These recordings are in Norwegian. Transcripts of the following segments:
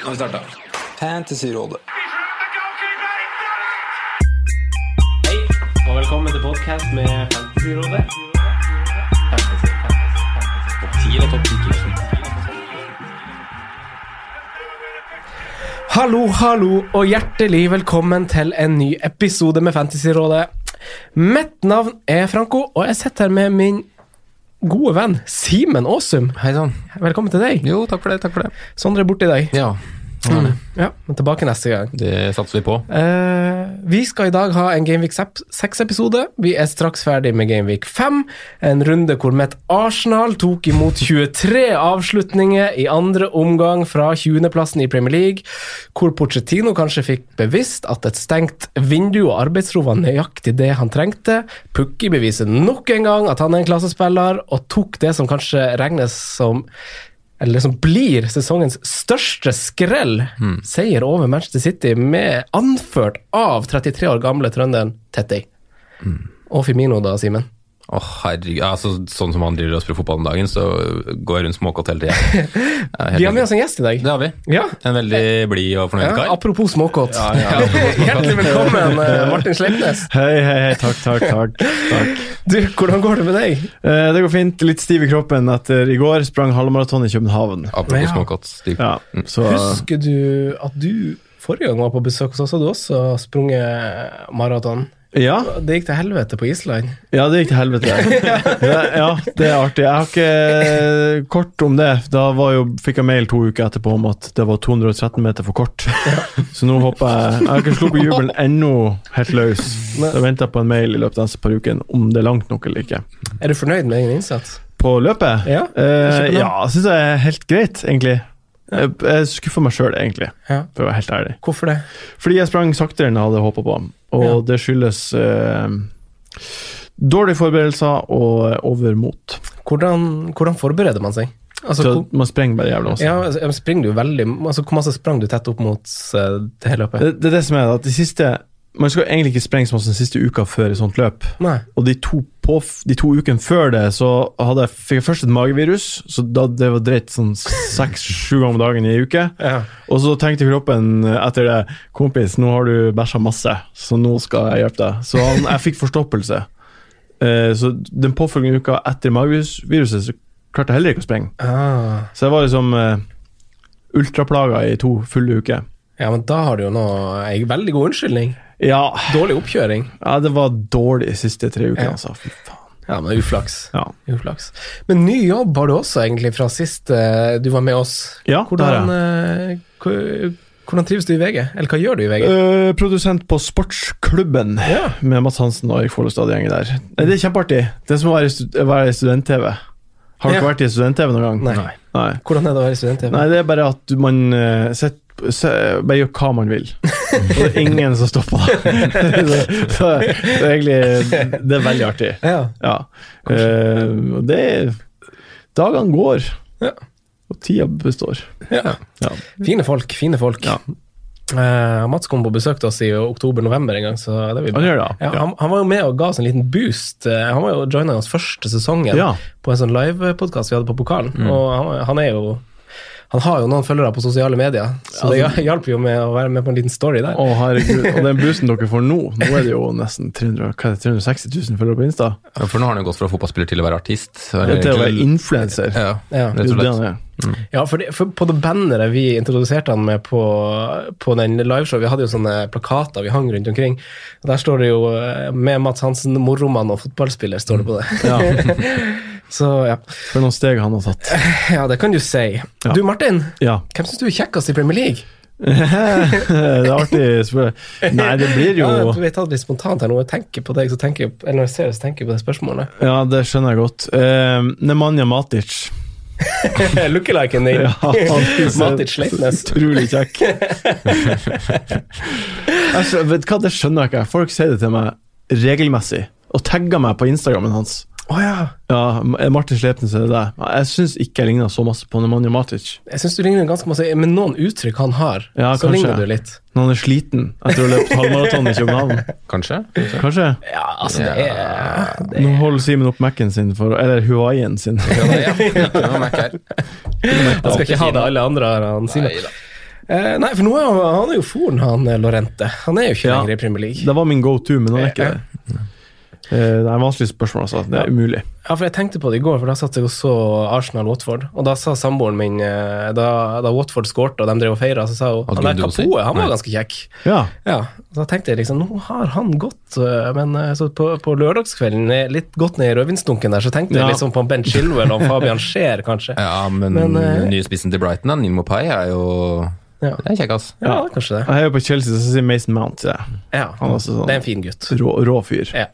Nå har vi starta. Fantasyrådet. Hei, og velkommen til podcast med Fantasyrådet. Fantasy, fantasy, fantasy. Topp 10 eller topp 10 Hallo, hallo, og hjertelig velkommen til en ny episode med Fantasyrådet. Mitt navn er Franco, og jeg sitter her med min gode venn Simen Aasum. Hei sann. Velkommen til deg. Jo, takk for det. takk for det. Sondre er borte i dag. Ja, er. Ja, men tilbake neste gang. Det satser vi på. Eh, vi skal i dag ha en Gameweek 6-episode. Vi er straks ferdig med Gameweek 5. En runde hvor mitt Arsenal tok imot 23 avslutninger i andre omgang fra 20.-plassen i Premier League. Hvor Pochettino kanskje fikk bevisst at et stengt vindu og arbeidsro var nøyaktig det han trengte. Pukki beviser nok en gang at han er en klassespiller, og tok det som kanskje regnes som eller som blir sesongens største skrell. Seier over Manchester City, med anført av 33 år gamle trønderen Tetti. Og Firmino, da, Simen. Å, herregud. Altså, sånn som han driver og spiller fotball om dagen, så går jeg rundt småkåt hele tida. Vi har med oss en gjest i dag. Det har vi. Ja. En veldig blid og fornøyd Ja, kar. apropos småkåt. Ja, ja. Hjertelig velkommen, eh, Martin Sleipnes. Hei, hei, hei, takk, takk, takk. takk. Du, hvordan går det med deg? Eh, det går fint. Litt stiv i kroppen etter i går sprang halvmaraton i København. Apropos Ja. småkåt. Stiv. Ja, så Husker du at du forrige gang var på besøk hos oss, hadde du også sprunget maraton? Ja, Det gikk til helvete på Island. ja, det gikk til helvete. Ja, det er artig. Jeg har ikke kort om det. Da var jo, fikk jeg mail to uker etterpå om at det var 213 meter for kort. Så nå håper jeg Jeg har ikke sluppet jubelen ennå helt løs. Så Jeg venter på en mail i løpet av neste par ukene om det er langt nok eller ikke. Er du fornøyd med egen innsats? På løpet? Ja, eh, ja syns jeg er helt greit, egentlig. Jeg, jeg skuffer meg sjøl, egentlig, Ja. for å være helt ærlig. Hvorfor det? Fordi jeg sprang saktere enn jeg hadde håpa på, og Ja. det skyldes eh, dårlige forberedelser og overmot. Hvordan, hvordan forbereder man seg? Altså, Så hvor, man sprenger bare jævla masse. ja, altså, springer du veldig altså, Hvor masse sprang du tett opp mot uh, det hele løpet? Det, det er det som er at de siste Man skal egentlig ikke sprenge så masse den siste uka før et sånt løp. Nei. Og de to, på, de to ukene før det så hadde jeg, fikk jeg først et magevirus, så da det var dreit sånn seks-sju ganger om dagen i ei uke. Ja. Og så tenkte kroppen etter det Kompis, nå har du bæsja masse, så nå skal jeg hjelpe deg. Så han, jeg fikk forstoppelse. Uh, så den påfølgende uka etter mageviruset så klarte jeg heller ikke å sprenge. Ah. Så jeg var liksom uh, ultraplaga i to fulle uker. ja, men da har du jo nå ei veldig god unnskyldning. Ja, Dårlig oppkjøring. ja det var dårlig de siste tre ukene, Ja. altså. Fy faen. Ja, men uflaks. Ja. uflaks. Men ny jobb har du også, egentlig, fra sist eh, du var med oss. Ja, Hvordan, eh, hvordan trives du i VG? Eller hva gjør du i VG? Uh, produsent på Sportsklubben Ja. med Mats Hansen og Erik Follestad-gjengen der. Det er kjempeartig. Det er som å være i student-TV. Har du Ja. vært i student-TV noen gang? Nei. Nei. Hvordan er det å være i student-TV? Nei, det er bare at man uh, set, se, bare gjør hva man vil. Og det er ingen som stopper deg. så, så det er egentlig Det er veldig artig. Ja. Ja. Uh, det Dagene går, Ja. og tida består. ja. Ja. Fine folk, fine folk. Ja. Eh, Mats kom på besøk til oss i oktober-november en gang. Så det vil Han ja, han, han var jo med og ga oss en liten boost. Uh, Han var jo joina oss første sesongen Ja. på en sånn livepodkast vi hadde på Pokalen. Og han, han er jo Han har jo noen følgere på sosiale medier, så det Altså- hjalp jo med å være med på en liten story der. Å, herregud. Og den boosten dere får nå, nå er det jo nesten 300, hva er det, 360 000 følgere på Insta. Ja, For nå har han jo gått fra fotballspiller til å være artist. Det er til å være influenser. Ja, Ja. Det rett og slett. er. Ja, for, det, for på det banneret vi introduserte han med på, på den liveshow, vi hadde jo sånne plakater vi hang rundt omkring. Og Der står det jo eh, 'Med Mats Hansen, moromann og fotballspiller', står det på det. Ja, Så ja. for noen steg han har tatt. ja, det kan du si. Ja. Du Martin, Ja. hvem syns du er kjekkest i Premier League? det er artig spørsmål. Nei, det blir jo Ja, vi tar det litt spontant her nå. Jeg tenker på deg, så tenker jeg, eller når jeg ser det, så tenker jeg på det spørsmålet. Ja, det skjønner jeg godt. Uh, Nemanja Matic. Lookaliken din. Ja, Matic Sleipnes. Utrolig kjekk. Vet hva, det skjønner jeg ikke. Folk sier det til meg regelmessig, og tagger meg på Instagrammen hans. Å ja. Ja, Martin Slepnes er det. Jeg syns ikke jeg ligner så masse på Nemanja Matic. Jeg syns du ligner ganske masse men noen uttrykk han har, Ja, så kanskje. ligner du litt. Når han er sliten etter å ha løpt halvmaraton i København. Kanskje? Kanskje? Ja, altså, det er, det Nå holder Simen opp Mac-en sin, for, eller Huayen sin. Ja, det er- ja, ikke noe Mac her. Han skal ikke ha det alle andre har han Simen. Eh, nei, for nå er han, han er jo foren, han eh, Lorente. Han er jo ikke Ja. lenger i Premier League. Det var min go to, men han er ikke Ja. det. Eh, Det er et vanskelig spørsmål, altså. Det er umulig. Ja, for jeg tenkte på det i går, for da satt jeg og så Arsenal-Watford. Og da sa samboeren min, eh, da, da Watford skårte og de drev og feira, så sa hun Hadde han der si? Kapoe, han var Nei. ganske kjekk. Ja. Ja, så da tenkte jeg liksom, nå har han gått, øh, men så på, på lørdagskvelden, eh, litt godt ned i rødvinsdunken der, så tenkte Ja. jeg liksom på Ben Chilwell og Fabian Scheer, kanskje. Ja, men, Men, eh, nye spissen til Brighton, Nimo Pai, er jo Ja. Det er kjekkas. Ja, kanskje det. Jeg heier på Chelsea, så sier Mason Mount. Ja. Ja, Han er også sånn- det er en fin gutt. Rå, rå fyr. Ja.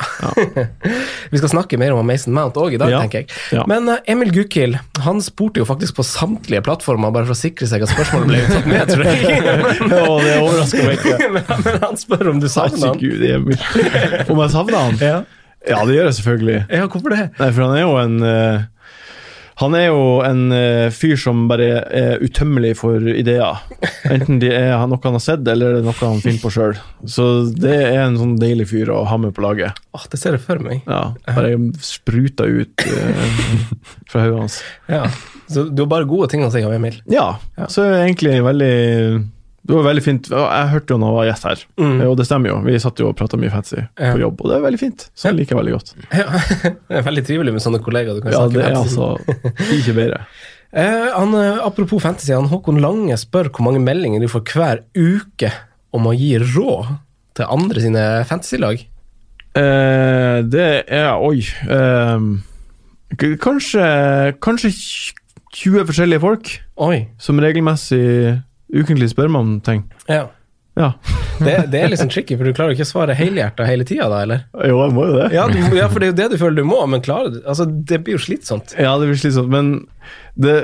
Vi skal snakke mer om Mason Mount òg i dag, Ja. tenker jeg. Ja. Men øh, Emil Gukild han spurte jo faktisk på samtlige plattformer, bare for å sikre seg at spørsmålet ble tatt med, tror jeg. Ja, det overrasker meg ikke. men, men han spør om du savner han. Herregud, Emil. Om jeg savner han? Ja. Ja, det gjør jeg selvfølgelig. ja, hvorfor det? Nei, for han er jo en eh, Han er jo en eh, fyr som bare er utømmelig for ideer. Enten det er noe han har sett, eller det er noe han finner på sjøl. Så det er en sånn deilig fyr å ha med på laget. Åh, det ser jeg for meg. Ja, Bare spruta ut eh, fra hodet hans. Ja. Så du har bare gode ting å si om Emil. Ja, så er det egentlig veldig det var veldig fint. Jeg hørte jo når han var gjest her, og det stemmer jo. Vi satt jo og prata mye fancy Ja. på jobb, og det er veldig fint. Så jeg liker jeg veldig godt. Ja, det er veldig trivelig med sånne kollegaer du kan Ja, snakke det er altså ikke bedre. Eh, han, eh, apropos fantasy, han Håkon Lange spør hvor mange meldinger du får hver uke om å gi råd til andre sine fantasylag. Eh, det er Oi. Eh, kanskje, kanskje 20 forskjellige folk Oi. som regelmessig ukentlig spør meg om ting. Ja. Ja. Det, det er sånn tricky, for du klarer ikke å svare helhjerta hele tida, da, eller? Jo, jeg må jo det. Ja, du, ja, for det er jo det du føler du må, men klarer du Altså, det blir jo slitsomt. Ja, det blir slitsomt, men det,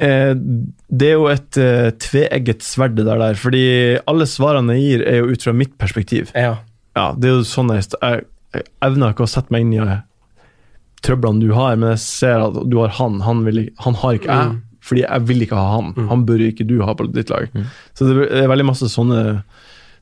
eh, det er jo et eh, tveegget sverd det der, der, fordi alle svarene jeg gir, er jo ut fra mitt perspektiv. Ja. Ja, det er jo sånn jeg, jeg, jeg evner ikke å sette meg inn i eh, trøblene du har, men jeg ser at du har han, han, vil, han har ikke jeg, fordi jeg vil ikke ha han. Han bør ikke du ha på ditt lag. Så det er veldig masse sånne,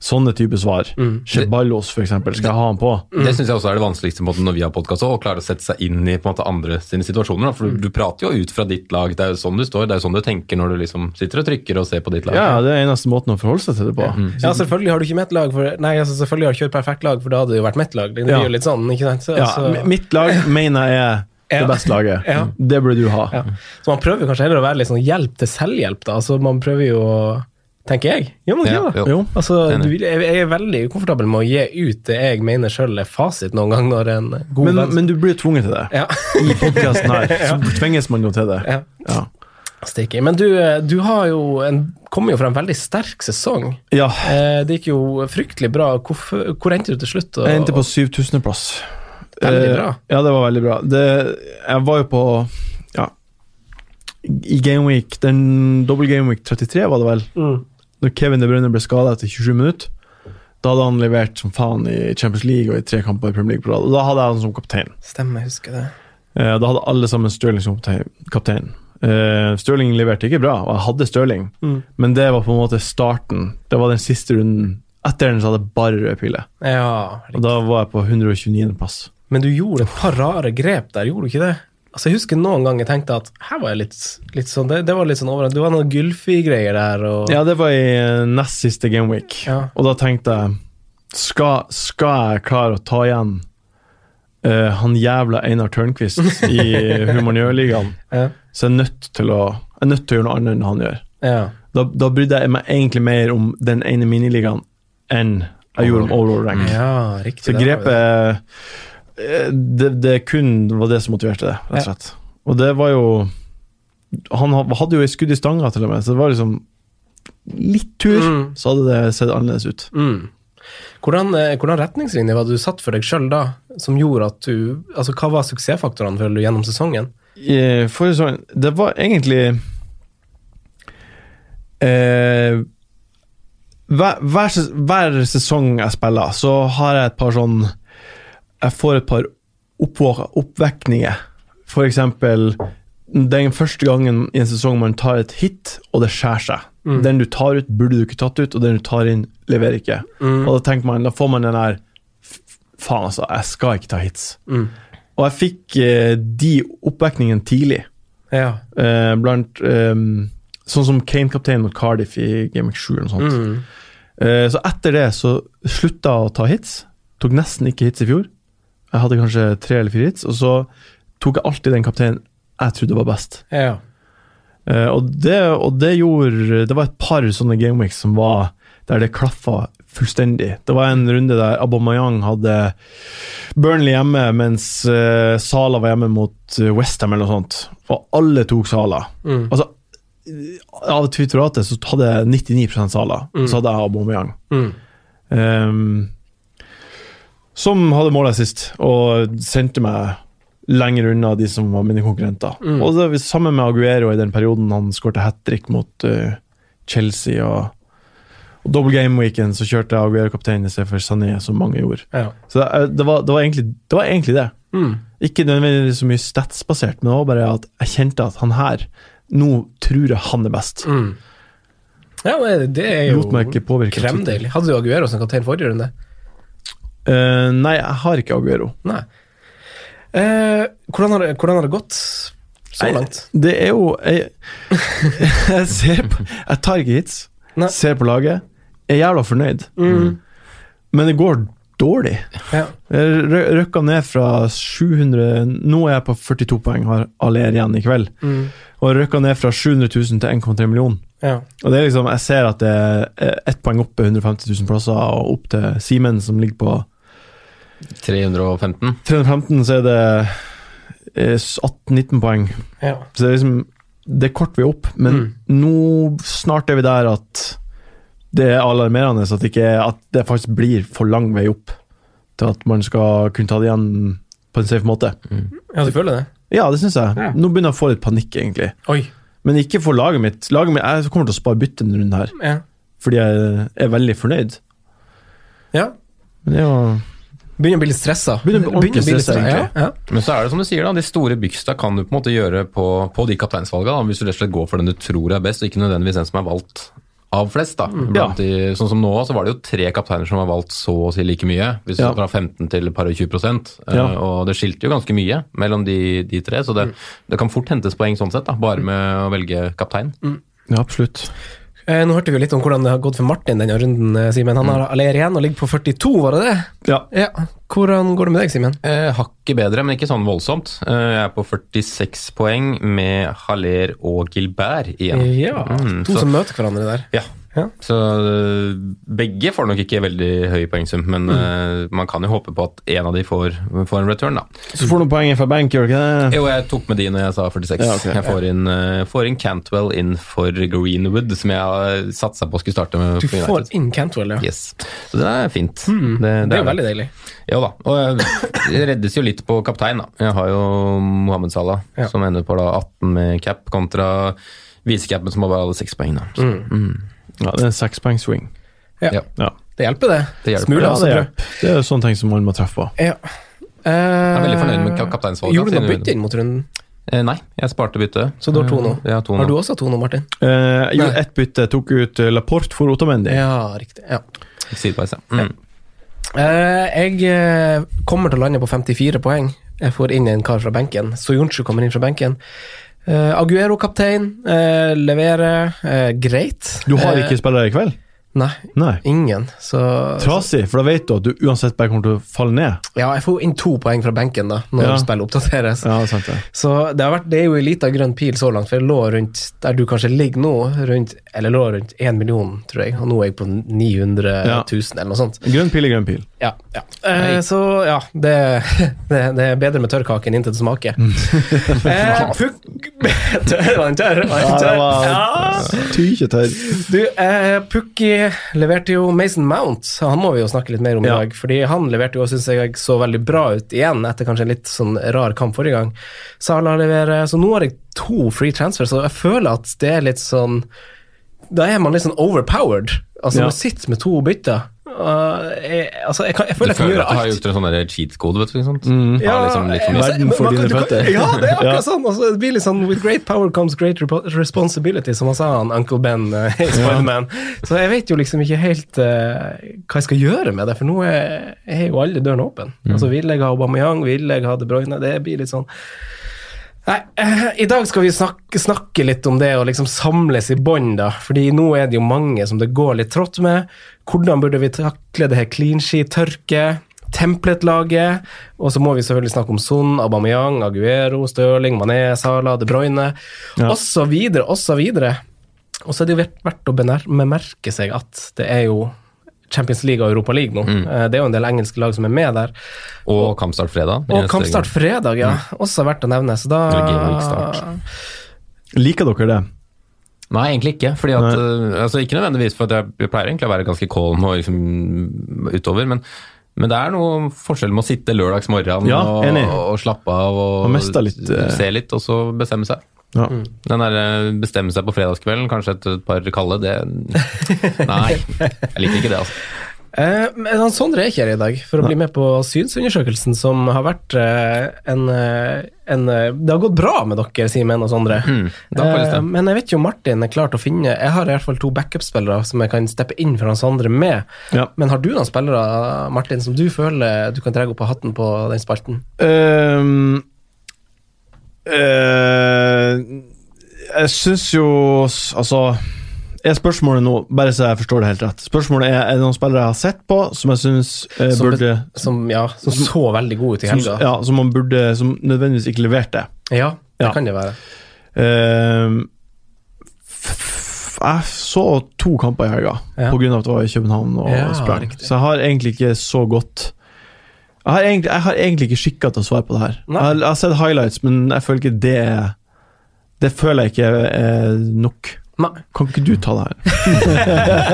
sånne type svar. Cheballos, for eksempel, skal jeg ha han på? Det syns jeg også er det vanskeligste måten når vi har podkast, å klare å sette seg inn i på en måte, andre sine situasjoner. Da. For du, du prater jo ut fra ditt lag, det er jo sånn du står, det er jo sånn du tenker når du liksom sitter og trykker og ser på ditt lag. Ja, det er eneste måten å forholde seg til det på. ja, selvfølgelig har du ikke mitt lag, for Nei, altså, selvfølgelig har du ikke et perfekt lag, for da hadde det jo vært mitt lag. Det blir jo litt sånn, ikke sant? Så, Ja, altså. Mitt lag mener jeg er Ja. det beste laget. Ja. Det burde du ha. Ja. Så man prøver kanskje heller å være litt sånn hjelp til selvhjelp, da. Altså, man prøver jo å Tenker jeg. Ja, ja, jo. Jo. Altså, du, jeg, jeg er veldig ukomfortabel med å gi ut det jeg mener sjøl er fasit noen gang når en god Men, men du blir tvunget til det. Ja. I podkasten her så tvinges man jo til det. ja. Ja. Stikker. Men du, du har jo en, kommer jo fra en veldig sterk sesong. ja. Eh, det gikk jo fryktelig bra. Hvor, hvor endte du til slutt? Og- Jeg endte på 7000.-plass. Veldig bra. Ja, det var veldig bra. Det, jeg var jo på Ja, i Gameweek Den dobbel Gameweek 33, var det vel? Mm. Når Kevin De Bruyne ble skada etter 27 minutter. Da hadde han levert som faen i Champions League og i tre kamper i Premier League på rad. Og da hadde jeg han som kaptein. Stemmer, jeg husker det. Eh, Da hadde alle sammen Stirling som kaptein- kaptein. Eh, Stirling leverte ikke bra, og jeg hadde Stirling, Mm. men det var på en måte starten. Det var den siste runden. Etter den så hadde jeg bare røde piler. Ja, Og da var jeg på 129. plass. Men du gjorde et par rare grep der, gjorde du ikke det? Altså, jeg husker noen ganger jeg tenkte at her var jeg litt, litt sånn Det, det var litt sånn overraskende. Det var noen Gylfi-greier der, og Ja, det var i eh, nest siste gameweek, Ja. og da tenkte jeg skal, skal jeg klare å ta igjen uh, han jævla Einar Tørnquist i Humaniørligaen, Ja. så jeg er nødt til å jeg er nødt til å gjøre noe annet enn han gjør. Ja. Da, da brydde jeg meg egentlig mer om den ene miniligaen enn jeg gjorde om overall rank. ja, riktig. Så grepet det, det kun var det som motiverte det, rett og slett. Og det var jo Han hadde jo et skudd i stanga, til og med, så det var liksom litt tur, Mm. så hadde det sett annerledes ut. Mm. Hvordan, eh, hvordan retningslinjer var det du satt for deg sjøl da, som gjorde at du Altså, hva var suksessfaktorene føler du gjennom sesongen? I forrige sesong Det var egentlig eh, hver, hver, hver sesong jeg spiller, så har jeg et par sånn Jeg får et par oppvekninger. Eksempel den første gangen i en sesong man tar et hit, og det skjærer seg. Den du tar ut, burde du ikke tatt ut, og den du tar inn, leverer ikke. Og da tenker man, da får man den der Faen, altså, jeg skal ikke ta hits. Mm. Og jeg fikk eh, de oppvekningene tidlig. Ja. Eh, blant eh, Sånn som Kane-kaptein mot Cardiff i Game of 7 eller noe sånt. Mm. Eh, så etter det så slutta jeg å ta hits. Tok nesten ikke hits i fjor. Jeg hadde kanskje tre eller fire hits, og så tok jeg alltid den kapteinen jeg trodde var best. ja. Uh, og, det, og det gjorde Det var et par sånne gameweeks som var der det klaffa fullstendig. Det var en runde der Abomayang hadde Burnley hjemme, mens uh, Sala var hjemme mot uh, Westham eller noe sånt. Og alle tok Sala. Mm. Altså, av Twitteratet så hadde jeg 99% Sala, Mm. så hadde jeg Abomayang. Mm. Ehm, som hadde målet sist, og sendte meg lenger unna de som var mine konkurrenter. Mm. Og det var sammen med Aguero i den perioden han skårte hat trick mot uh, Chelsea. og og Double game-weekend så kjørte jeg Aguero kaptein istedenfor Sané, som mange gjorde. Ja. Så det, er- det, var, det, var, egentlig, det var egentlig det. Mm. Ikke nødvendigvis så mye statsbasert, men det var bare at jeg kjente at han her Nå tror jeg han er best. Mm. Ja, det er jo kremdeilig. Hadde du Aguero som kaptein forrige runde? Eh, nei, jeg har ikke Aguero. Nei. Uh, hvordan, har det, hvordan har det gått så Nei, langt? Det er jo Jeg, jeg ser på Jeg tar ikke hits. Nei. Ser på laget. Er jævla fornøyd. Mm. Men det går dårlig. Ja. Jeg røkka ned fra 700 Nå er jeg på 42 poeng, har Aller igjen i kveld. Mm. Og røkka ned fra 700 000 til 1,3 million. Ja. Og det er liksom, Jeg ser at det er ett poeng opp på 150 000 plasser, og opp til Simen, som ligger på 315. 315, så er det eh, 18-19 poeng. Ja. Så det er liksom Det er kort vei opp, men Mm. nå snart er vi der at det er alarmerende at, det ikke, at det faktisk blir for lang vei opp til at man skal kunne ta det igjen på en safe måte. ja, du føler det? Ja, det syns jeg. Ja. Nå begynner jeg å få litt panikk, egentlig. Oi. Men ikke for laget mitt. Laget mitt jeg kommer til å spare bytte denne runden her, Ja. fordi jeg er veldig fornøyd. ja. Men det er jo Begynner å bli litt stressa. Begynner å bli litt stressa. Ja. Ja. Men så er det som du sier, da, de store byksta kan du på en måte gjøre på, på de kapteinsvalga, hvis du rett og slett går for den du tror er best, og ikke nødvendigvis den som er valgt av flest. da. Blant de, sånn som nå, så var det jo tre kapteiner som var valgt så å si like mye, hvis Ja. du fra 15 til par og 20 prosent. Ja. og det skilte jo ganske mye mellom de, de tre, så det, det kan fort hentes poeng sånn sett, da, bare med å velge kaptein. Ja, absolutt. Eh, nå hørte vi jo litt om hvordan det har gått for Martin denne runden, eh, Simen. Han har Aller igjen og ligger på 42, var det det? Ja. Ja. Hvordan går det med deg, Simen? Eh, hakket bedre, men ikke sånn voldsomt. Eh, jeg er på 46 poeng med Haller og Gilbert igjen. Ja, Mm, to så- som møter hverandre der. Ja. Ja. Så øh, begge får nok ikke veldig høy poengsum, men Mm. uh, man kan jo håpe på at en av de får, får en return, da. Så får du poeng fra benk, gjør du ikke det? Jo, jeg tok med de når jeg sa 46. Ja, okay. Jeg får inn, uh, får inn Cantwell inn for Greenwood, som jeg har satsa på skulle starte med. Du får inn Cantwell, ja. Yes. Så det er fint. Mm, det, er jo veldig deilig. Jo da. Og jeg reddes jo litt på kaptein, da. Jeg har jo Mohammed Salah, Ja. som ender på da 18 med cap, kontra visecapen som har bare alle seks poeng. da. Så, mm. Ja, det er en sekspoeng swing. Ja. Ja. Ja. Det hjelper, det. Det hjelper. Smuler Ja, det, hjelper. det er jo sånne ting som man må treffe på. Ja. Jeg er veldig fornøyd Eh, med kap- kapteinsvalget. Gjorde du noe bytte inn mot runden? Eh, nei, jeg sparte byttet. Så du har to nå? Eh, Ja, to Har du også to nå, Martin? Eh, jeg gjorde ett bytte, tok ut eh, Laporte for Otamendi. Ja, riktig. Ja. Sideveis, ja. Mm. Eh, jeg eh, kommer til å lande på 54 poeng. Jeg får inn en kar fra benken. Soyuncu kommer inn fra benken. Eh, Aguero kaptein. eh, leverer eh, greit. Du har ikke ikke spillere i kveld? Nei, Nei. ingen. Så Trasig, for da vet du at du uansett bare kommer til å falle ned. Ja, jeg får inn to poeng fra benken da, når Ja. spillet oppdateres. Ja, sant ja. Så det, har vært, det er jo en liten grønn pil så langt, for jeg lå rundt der du kanskje ligger nå, rundt, eller lå rundt 1 million, tror jeg, og nå er jeg på 900 Ja. 000 eller noe sånt. Grønn pil er grønn pil. Ja, ja. Eh, så ja, det, det, det er bedre med tørrkake enn intet smaker. eh, puk... tørr, var den tørr? Var den Ja, det var Ja. tykjetørr. Du, eh, Pukki leverte jo Mason Mount, han må vi jo snakke litt mer om Ja. i dag. Fordi han leverte jo, syns jeg, så veldig bra ut igjen, etter kanskje en litt sånn rar kamp forrige gang. Salah leverer, så nå har jeg to free transfers, og jeg føler at det er litt sånn Da er man litt sånn overpowered. Altså, Ja. man sitter med to bytter. Uh, jeg, altså, jeg, kan, jeg føler jeg kan føler gjøre at du har alt. gjort en sånn der cheat-kode, vet du. Ikke sant? Mm. Ja, liksom litt for Verden for dine føtter. Ja, det er akkurat Ja. sånn. Altså, det blir litt sånn With great power comes great responsibility, som han sa, han Uncle Ben uh, i Spiderman. Så jeg vet jo liksom ikke helt uh, hva jeg skal gjøre med det, for nå er, er jo alle dørene åpne. Altså, vil jeg ha Aubameyang, vil jeg ha De Bruyne? Det blir litt sånn Nei, eh, I dag skal vi snakke, snakke litt om det å liksom samles i bånd, da. Fordi nå er det jo mange som det går litt trått med. Hvordan burde vi takle det her clean sheet-tørket? Templet-laget. Og så må vi selvfølgelig snakke om Son, Aubameyang, Aguero, Stirling, Mané, Salah, De Bruyne Ja. osv., osv. Og så er det jo verdt- å bemerke seg at det er jo Champions League og Europa League nå. Mm. Det er jo en del engelske lag som er med der. Og kampstart fredag. Og kampstart fredag, ja. Også verdt å nevne. Så da. Liker dere det? Nei, egentlig ikke. Fordi at, øh, altså Ikke nødvendigvis, for at jeg, jeg pleier egentlig å være ganske calm og liksom utover. Men, men det er noe forskjell med å sitte lørdagsmorgen Ja, og, og slappe av og Og litt, eh, se litt, og så bestemme seg. Ja. Den der øh, bestemme seg på fredagskvelden, kanskje etter et par kalde, det Nei, jeg liker ikke det, altså. Eh, men Sondre er ikke her i dag for å bli med på synsundersøkelsen, som har vært eh, en, eh, en eh, Det har gått bra med dere, Simen og Sondre. Mm. Eh, men jeg vet ikke om Martin er klar til å finne Jeg har i hvert fall to backup-spillere som jeg kan steppe inn for han Sondre med. Ja. Men har du noen spillere, Martin, som du føler du kan dra opp av hatten på den spalten? Um, eh, jeg syns jo Altså er spørsmålet nå, bare så jeg forstår det helt rett Spørsmålet er er det noen spillere jeg har sett på som jeg syns eh, Som burde Som, ja, som så veldig god ut i som, helga. ja, som man burde Som nødvendigvis ikke leverte. Ja, det Ja. kan det være. F- f- jeg så to kamper i helga Ja. på grunn av at det var i København og Ja, sprang. riktig. Så jeg har egentlig ikke så godt Jeg har egentlig, jeg har egentlig ikke skikka til å svare på det her. Nei. Jeg har, jeg har sett highlights, men jeg føler ikke det er- Det føler jeg ikke er nok. Nei. Kan ikke du ta det her?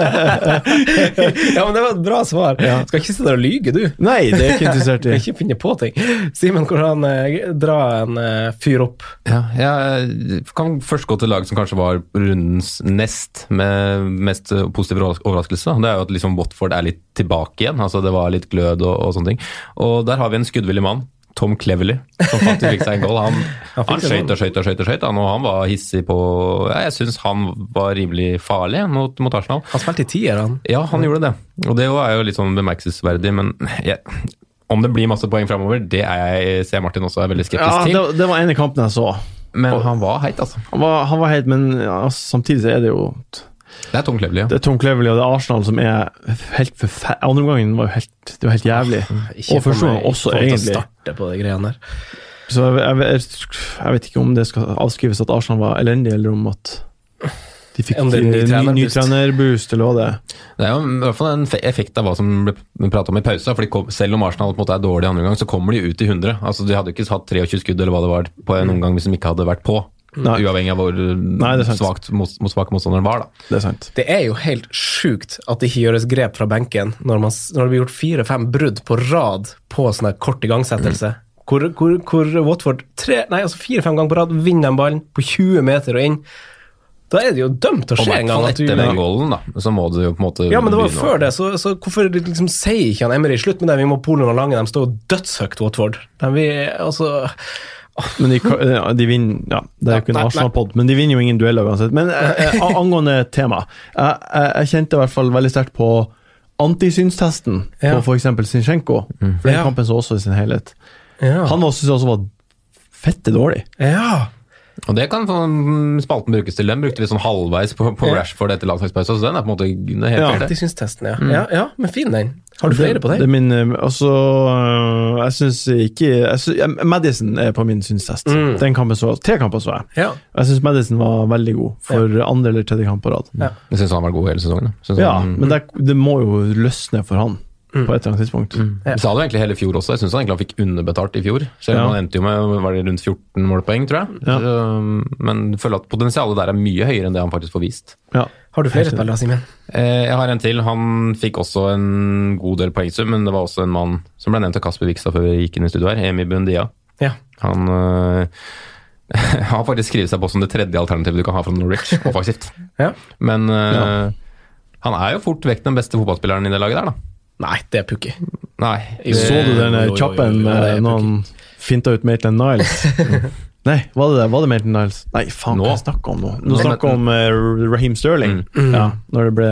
ja, men det var et bra svar. Skal ikke sitte der og lyge, du. Nei, det er ikke interessert i. Ikke finne på ting. Simen, hvordan eh, dra en eh, fyr opp? Ja, jeg kan først gå til lag som kanskje var rundens nest med mest overras- overraskelse. Det er jo at liksom Watford er litt tilbake igjen. altså Det var litt glød og, og sånne ting. Og der har vi en skuddvillig mann. Tom Cleverly, som faktisk fikk seg en goal. Han, Han han skøyt og skøyt og skøyt, og skøyt, han, og han var hissig på ja, Jeg syns han var rimelig farlig mot, mot Arsenal. Han spilte i tier, han. Ja, han gjorde det. Og det er jo litt sånn bemerkelsesverdig, men jeg, om det blir masse poeng framover, det er jeg, ser Martin også er veldig skeptisk Ja, til. det, det var en av kampen jeg så. Men han var heit, altså. Han var, han var heit, men ja, samtidig så er det jo Det er Tom Cleverly, ja. Det er Tom Cleverley og det er Arsenal som er helt forferdelig. Andre omgangen var jo helt, det var helt jævlig. Ikke og første gang også, egentlig. starte på de greiene der. Så jeg, jeg, jeg, jeg vet ikke om det skal avskrives at Arsenal var elendig, eller om at de fikk ny ny, ny, trenerboost. eller hva det er. Det er jo i hvert fall en effekt av hva som ble prata om i pausa. fordi kom, Selv om Arsenal på en måte er dårlig andre gang, så kommer de ut i 100. Altså De hadde ikke hatt 23 skudd eller hva det var på en omgang hvis de ikke hadde vært på. Nei. Uavhengig av hvor Nei, det er svakt, mot, mot svake motstanderen var. da. Det er sant. Det er jo helt sjukt at det ikke gjøres grep fra benken når, man, når det blir gjort fire-fem brudd på rad på sånn kort igangsettelse. Hvor, hvor, hvor Watford tre, nei, altså fire-fem ganger på rad vinner den ballen på 20 meter og inn. Da er det jo dømt til å skje en gang. at du- etter den goalen, da, så må det jo på en måte Ja, men det var jo før det, så, så hvorfor liksom sier ikke han Emery slutt med det, vi må Polen og Lange, de står jo dødshøyt, Watford. De, vi, altså, Men de, de vinner Ja, det er jo ikke en. Arsenal-pod, men de vinner jo ingen dueller uansett. Men eh, eh, angående tema. Jeg, jeg, jeg kjente i hvert fall veldig sterkt på antisynstesten Ja. på f.eks. Zinchenko. For den Ja. kampen så også i sin helhet. Ja. Han syntes også var fette dårlig. Ja. Og det kan sånn, spalten brukes til. Den brukte vi sånn halvveis på, på Ja. Rashford etter landslagspause, så den er på en måte det er helt Ja. fair, syns testen, ja. Mm. ja. Ja, men fin den. Har du flere på Det den? er min eh, Altså, øh, jeg syns ikke jeg synes, Madison er på min synstest. Mm. Den kampen så Tre kamper så jeg. Ja. Jeg syns Madison var veldig god for andre eller tredje kamp på rad. Ja. Jeg syns han var god hele sesongen. Ja, han, men det, det må jo løsne for han Mm. på et eller annet tidspunkt. Vi sa det jo egentlig hele fjor også. Jeg syns han egentlig han fikk underbetalt i fjor. Selv om Ja. han endte jo med var det rundt 14 målpoeng, tror jeg. Ja. Så, men jeg føler at potensialet der er mye høyere enn det han faktisk får vist. Ja. Har du flere spillere, Simen? Eh, Jeg har en til. Han fikk også en god del poengsum, men det var også en mann som ble nevnt av Kasper Vikstad før vi gikk inn i studio her, Emi Bundia. Ja. Han øh, har faktisk skrevet seg på som det tredje alternativet du kan ha fra Norwich, offensivt. Ja. Men øh, Ja. han er jo fort vekk den beste fotballspilleren i det laget der, da. Nei, det er Pukki. Nei. Det, Så du den jo, jo, jo, kjappen med når han finta ut Maitland Niles? Nei, var det det? Var det Maitland Niles? Nei, faen, Nå. hva jeg snakker om nå? Nå Nå. snakker jeg om uh, Raheem Sterling. Mm. Ja, når det ble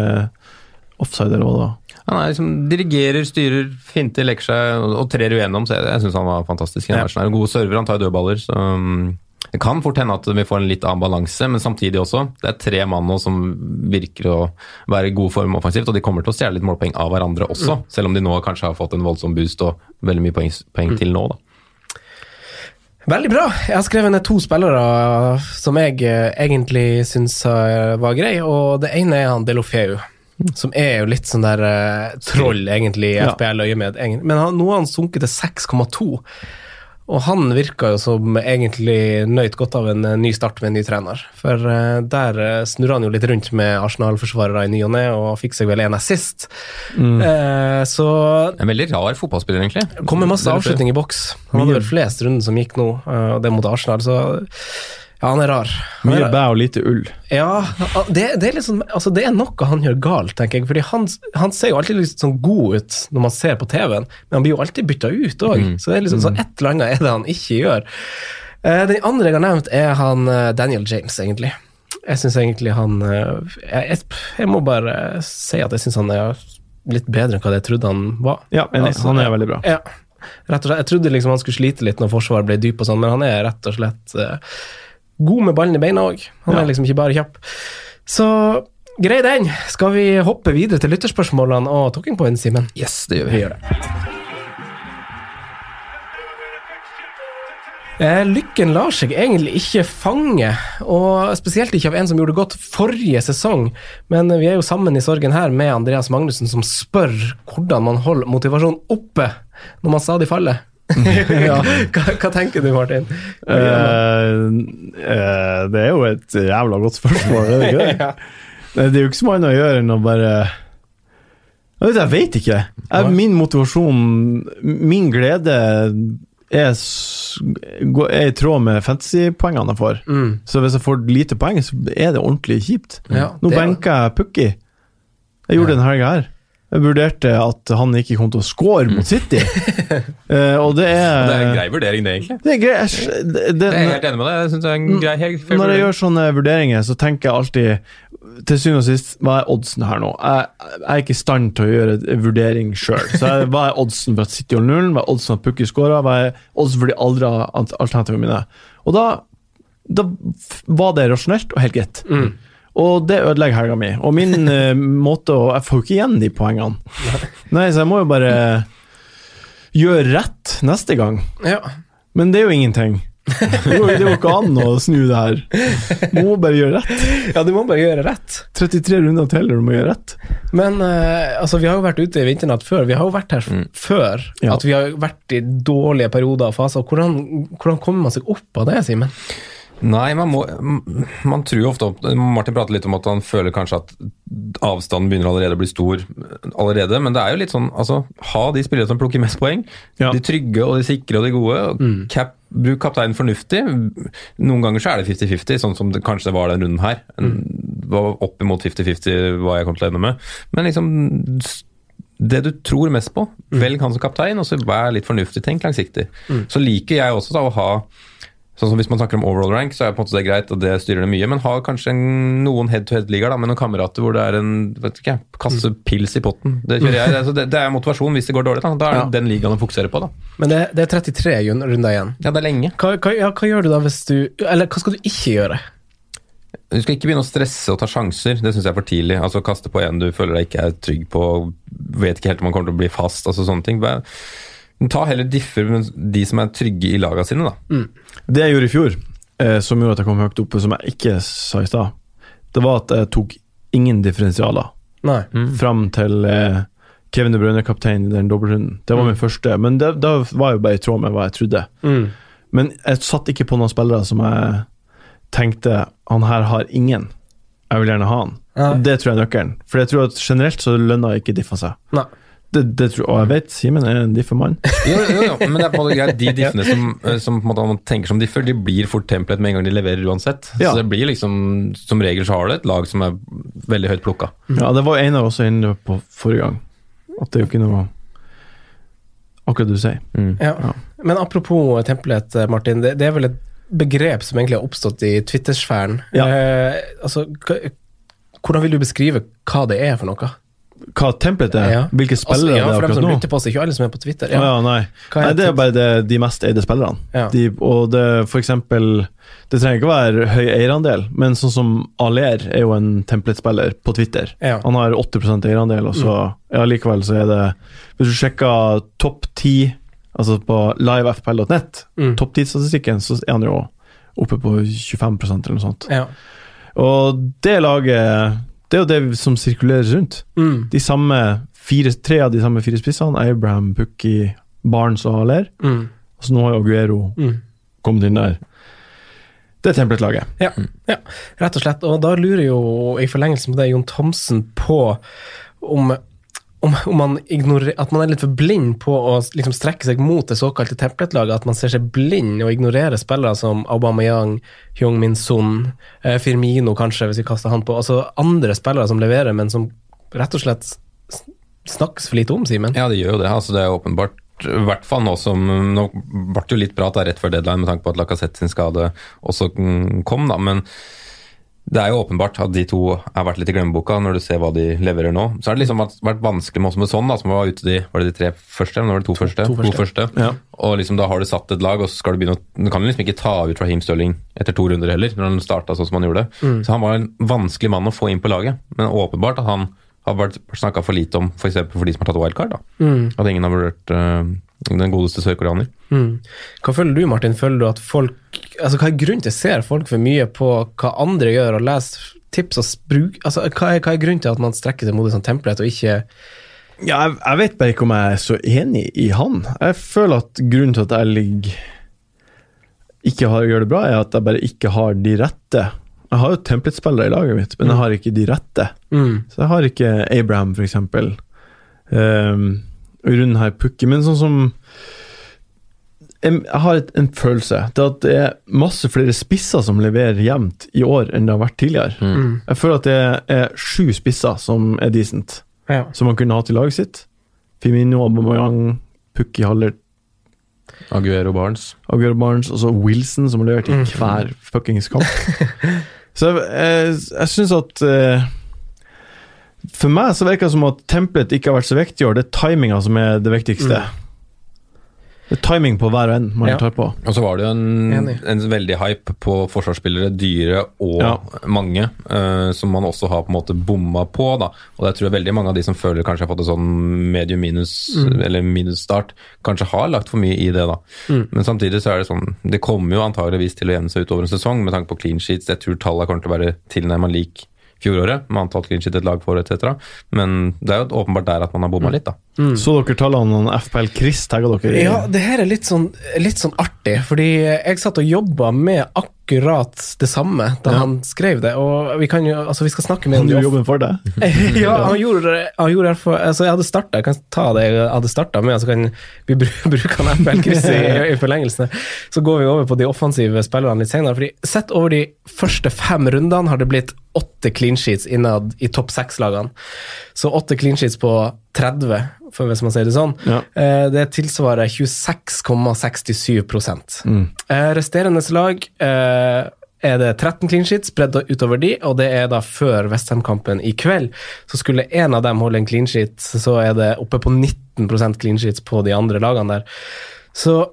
offside, eller hva det var. Han er liksom, dirigerer, styrer, finter, leker seg og, og trer igjennom. Så jeg, jeg syns han var fantastisk. i Ja. Han er en god server, han tar dødballer. Så um, det kan fort hende at vi får en litt annen balanse, men samtidig også. Det er tre mann nå som virker å være i god form offensivt, og de kommer til å stjele litt målpoeng av hverandre også, selv om de nå kanskje har fått en voldsom boost og veldig mye poeng, poeng til nå, da. Veldig bra. Jeg har skrevet ned to spillere som jeg eh, egentlig syns eh, var greie, og det ene er han Delofeu. Som er jo litt sånn der eh, troll, egentlig, i Ja. FPL-øyemed. Men han, nå har han sunket til 6,2. Og han virka jo som egentlig nøyt godt av en eh, ny start med en ny trener. For eh, der uh, snurra han jo litt rundt med Arsenal-forsvarere i ny og ne, og fikk seg vel en assist. Eh, så En veldig rar fotballspiller, egentlig. kom med masse avslutning i boks. Han hadde vel flest runder som gikk nå, eh, og det mot Arsenal, så ja, han er rar. Han er Mye rar. bæ og lite ull. Ja, det, det, er liksom, altså det er noe han gjør galt, tenker jeg. Fordi han, han ser jo alltid litt sånn god ut når man ser på TV-en, men han blir jo alltid bytta ut òg. Så det er liksom så et eller annet er det han ikke gjør. Eh, Den andre jeg har nevnt, er han eh, Daniel James, egentlig. Jeg syns egentlig han eh, jeg, jeg, må bare si at jeg syns han er litt bedre enn hva jeg trodde han var. Ja, men Altså, han er veldig bra. Ja, rett og slett. Jeg trodde liksom han skulle slite litt når forsvaret ble dyp og sånn, men han er rett og slett god med ballen i beina òg. Han Ja. er liksom ikke bare kjapp. Så grei den. Skal vi hoppe videre til lytterspørsmålene og talking points, Simen? Yes, det gjør Vi vi. gjør det. Eh, lykken lar seg egentlig ikke fange, og spesielt ikke av en som gjorde det godt forrige sesong. Men vi er jo sammen i sorgen her med Andreas Magnussen, som spør hvordan man holder motivasjonen oppe når man stadig faller. ja. hva, hva tenker du, Martin? Uh, uh, det er jo et jævla godt spørsmål, er det ikke det? Det er jo ikke så mye annet å gjøre enn å bare Jeg vet, ikke. Jeg, min motivasjon, min glede, er, er i tråd med fantasypoengene jeg får. Mm. Så hvis jeg får lite poeng, så er det ordentlig kjipt. Ja, Nå det er- jeg Pukki. Jeg gjorde det denne helga her. Jeg vurderte at han ikke kom til å score mot City. uh, og det er Det er en grei vurdering, det, egentlig. Det er grei, Jeg- Det, det, Jeg er helt enig med deg. Jeg en grei, helt når jeg vurdering. gjør sånne vurderinger, så tenker jeg alltid til syvende og sist, hva er oddsen her nå? Jeg, jeg er ikke i stand til å gjøre en vurdering sjøl. Hva er oddsen for at City holder nullen? Hva er oddsen for at Pukki scorer? Hva er oddsen for de aldre alternativene mine? Og da, da var det rasjonelt og helt greit. Og det ødelegger helga mi. Og min uh, måte å Jeg får jo ikke igjen de poengene. Nei, så jeg må jo bare gjøre rett neste gang. Ja. Men det er jo ingenting. Det går jo ikke an å snu det her. Du må bare gjøre rett. ja, du må bare gjøre rett. 33 runder til, og du må gjøre rett. Men uh, altså, vi har jo vært ute i vinternatt før. Vi har jo vært her f- før. Ja. At vi har vært i dårlige perioder og faser. Hvordan, hvordan kommer man seg opp av det, Simen? Nei, man må Man tror ofte opp Martin prater litt om at han føler kanskje at avstanden begynner allerede å bli stor allerede, men det er jo litt sånn altså, Ha de spillere som plukker mest poeng. Ja. De trygge og de sikre og de gode. og Cap, bruk kapteinen fornuftig. Noen ganger så er det 50-50, sånn som det kanskje var den runden her. Det var opp imot 50-50 hva jeg kom til å ende med. Men liksom det du tror mest på, velg han som kaptein, og så vær litt fornuftig. Tenk langsiktig. Så liker jeg også da å ha Sånn som Hvis man snakker om overall rank, så er på en måte det greit, og det styrer det mye. Men ha kanskje en, noen head-to-head-ligaer med noen kamerater hvor det er en vet ikke, kasse pils i potten. Det, jeg. Altså, det, det er motivasjon hvis det går dårlig. Da, da er det Ja. den ligaen å fokusere på. da. Men det, det er 33 jun- runder igjen. Ja, det er lenge. Hva, hva, ja, hva gjør du da hvis du Eller hva skal du ikke gjøre? Du skal ikke begynne å stresse og ta sjanser. Det syns jeg er for tidlig. Altså Kaste på en du føler deg ikke er trygg på, vet ikke helt om man kommer til å bli fast. altså sånne ting. Bare, ta heller differ med de som er trygge i laga sine, da. Det jeg gjorde i fjor, eh, som gjorde at jeg kom høyt oppe, som jeg ikke sa i stad, det var at jeg tok ingen differensialer Nei. fram til eh, Kevin De Bruyne kaptein i den dobbeltrunden. Det var min første, men det, da var jo bare i tråd med hva jeg trodde. Mm. Men jeg satt ikke på noen spillere som jeg tenkte han her har ingen. Jeg vil gjerne ha han. Nei. Og Det tror jeg er nøkkelen. For jeg tror at generelt så lønner ikke diffa seg. Nei. Det, det tror, og jeg vet Simen er en diffemann. Jo, jo, jo, men det er på en måte greit. De diffene som, eh, som på en måte man tenker som differ, de blir fort templet med en gang de leverer uansett. Ja. Så det blir liksom, Som regel så har du et lag som er veldig høyt plukka. Ja, det var Einar også inne på forrige gang. At det er jo ikke noe Akkurat du sier. Ja. Men apropos templet, Martin. Det, det er vel et begrep som egentlig har oppstått i Twitter-sfæren. Ja. Eh, altså, hvordan vil du beskrive hva det er for noe? Hva template er? Ja. Hvilke Altså, spillere ja, det er for dem akkurat som nå? lytter på oss, ikke alle som er på Twitter. Ja. Ja. ja, nei. Nei, det er bare det, de mest eide spillerne. Ja. De, og det, for eksempel Det trenger ikke å være høy eierandel, men sånn som Aler er jo en Templet-spiller på Twitter. Ja. Han har 80% eierandel, og så ja, likevel så er det Hvis du sjekker topp 10, altså på livefpl.net, Mm. topp 10-statistikken, så er han jo oppe på 25% eller noe sånt. Ja. Og det laget Det er jo det som sirkulerer rundt. Mm. De samme fire, tre av de samme fire spissene, Abraham, Pukki, Barnes og Haller. Mm. Og så nå har jo Aguero Mm. kommet inn der. Det er templet-laget. Ja, ja, rett og slett. Og da lurer jo i forlengelsen på det Jon Thomsen på om, om, om man ignorer, at man er litt for blind på å liksom strekke seg mot det såkalte template-laget. At man ser seg blind og ignorerer spillere som Aubameyang, Hyung-Min Son, eh, Firmino kanskje, hvis vi kaster han på. Altså andre spillere som leverer, men som rett og slett snakkes for lite om, Simen. Ja, det gjør jo det. altså Det er åpenbart. I hvert fall nå som Nå ble det jo litt prat da, rett før deadline med tanke på at Lacassette sin skade også mm, kom, da. Men det er jo åpenbart at de to har vært litt i glemmeboka når du ser hva de leverer nå. Så har det liksom vært, vanskelig med oss med sånn, da, som var ute de Var det de tre første, eller var det to første? to første. Ja. Og liksom da har du satt et lag, og så skal du begynne å Du kan liksom ikke ta ut Raheem Stirling etter to runder heller, når han starta sånn som han gjorde. Så han var en vanskelig mann å få inn på laget. Men åpenbart at han har vært snakka for lite om f.eks. For, for de som har tatt wildcard. da. At ingen har vurdert øh, den godeste sørkoreaner. Mm. Hva føler du, Martin? Føler du at folk altså Hva er grunnen til at ser folk for mye på hva andre gjør, og leser tips og bruk altså, hva, er, hva er grunnen til at man strekker seg mot et sånt template, og ikke Ja, jeg, jeg vet bare ikke om jeg er så enig i han. Jeg føler at grunnen til at jeg ligger ikke har, gjør det bra, er at jeg bare ikke har de rette. Jeg har jo template-spillere i laget mitt, men jeg har ikke de rette. mm. Så jeg har ikke Abraham, for eksempel. Um, runden her Pukki, men sånn som jeg, har et, en følelse til at det er masse flere spisser som leverer jevnt i år enn det har vært tidligere. Mm. Jeg føler at det er sju spisser som er decent, Ja. som man kunne hatt i laget sitt. Firmino, Aubameyang, Pukki Haller, Aguero Barnes. Aguero Barnes, og så Wilson, som har levert i hver fuckings kamp. så jeg, jeg, jeg syns at eh, For meg så virker det som at templet ikke har vært så viktig i år. Det er timinga som er det viktigste. Det er timing på hver og en man Ja. tar på. Og så var det jo en, en veldig hype på forsvarsspillere, dyre og Ja. mange, uh, som man også har på en måte bomma på. da. Og jeg tror veldig mange av de som føler kanskje har fått en sånn medium minus, eller minusstart, kanskje har lagt for mye i det. da. Men samtidig så er det sånn, det kommer jo antageligvis til å gjemme seg utover en sesong med tanke på clean sheets. Jeg tror tallene kommer til å være tilnærmet lik fjoråret, med antall clean sheet et lag får, etc. Men det er jo åpenbart der at man har bomma litt, da. Så dere tallene om FPL Chris tagga dere i? Ja, det her er litt sånn, litt sånn artig, fordi jeg satt og jobba med akkurat det samme da Ja. han skrev det, og vi kan jo, altså vi skal snakke med Han gjorde jobben for deg? ja, han gjorde, han gjorde for, altså Jeg hadde starta, jeg kan ta det jeg hadde starta med, så kan vi bru- bruke han Chris i, i forlengelsene. Så går vi over på de offensive spillerne litt senere. fordi Sett over de første fem rundene har det blitt åtte clean sheets innad i topp seks-lagene. Så åtte clean sheets på 30, for hvis man sier det sånn. Ja. Eh, Det tilsvarer 26,67 Mm. Eh, Resterende lag eh, er det 13 clean sheets spredd utover de, og det er da før Westham-kampen i kveld. Så skulle en av dem holde en clean sheet, så er det oppe på 19 clean sheets på de andre lagene der. Så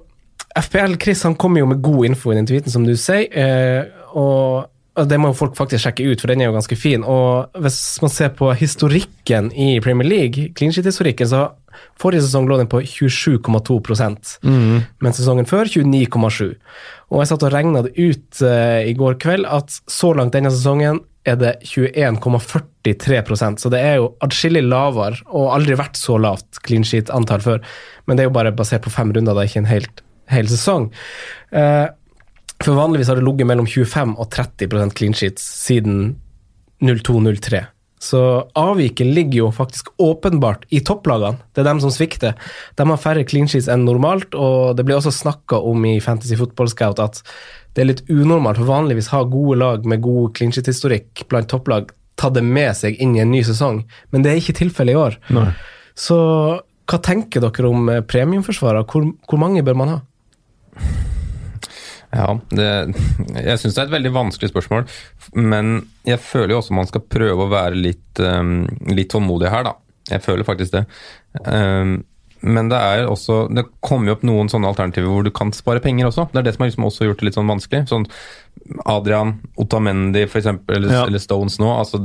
FPL, Chris, han kommer jo med god info i den tweeten, som du sier. Eh, og det må jo folk faktisk sjekke ut, for den er jo ganske fin. Og hvis man ser på historikken i Premier League, clean sheet-historikken, så forrige sesong lå den på 27,2 mm. men sesongen før 29,7 Og jeg satt og regna det ut uh, i går kveld at så langt denne sesongen er det 21,43% så det er jo atskillig lavere, og aldri vært så lavt clean sheet-antall før. Men det er jo bare basert på fem runder, det er ikke en helt, hel sesong. Eh, for vanligvis har det ligget mellom 25 og 30 clean sheets siden 02-03. Så avviket ligger jo faktisk åpenbart i topplagene. Det er dem som svikter. De har færre clean sheets enn normalt, og det blir også snakka om i Fantasy Football Scout at det er litt unormalt, for vanligvis har gode lag med god clean sheet-historikk blant topplag tatt det med seg inn i en ny sesong, men det er ikke tilfellet i år. Nei. Så hva tenker dere om premiumforsvarer? Hvor, hvor mange bør man ha? Ja, det, jeg syns det er et veldig vanskelig spørsmål. Men jeg føler jo også man skal prøve å være litt, um, litt tålmodig her, da. Jeg føler faktisk det. Um, men det er også Det kommer jo opp noen sånne alternativer hvor du kan spare penger også. Det er det som har liksom også gjort det litt sånn vanskelig. Sånn Adrian, Otamendi for eksempel, eller, Ja. eller Stones nå. altså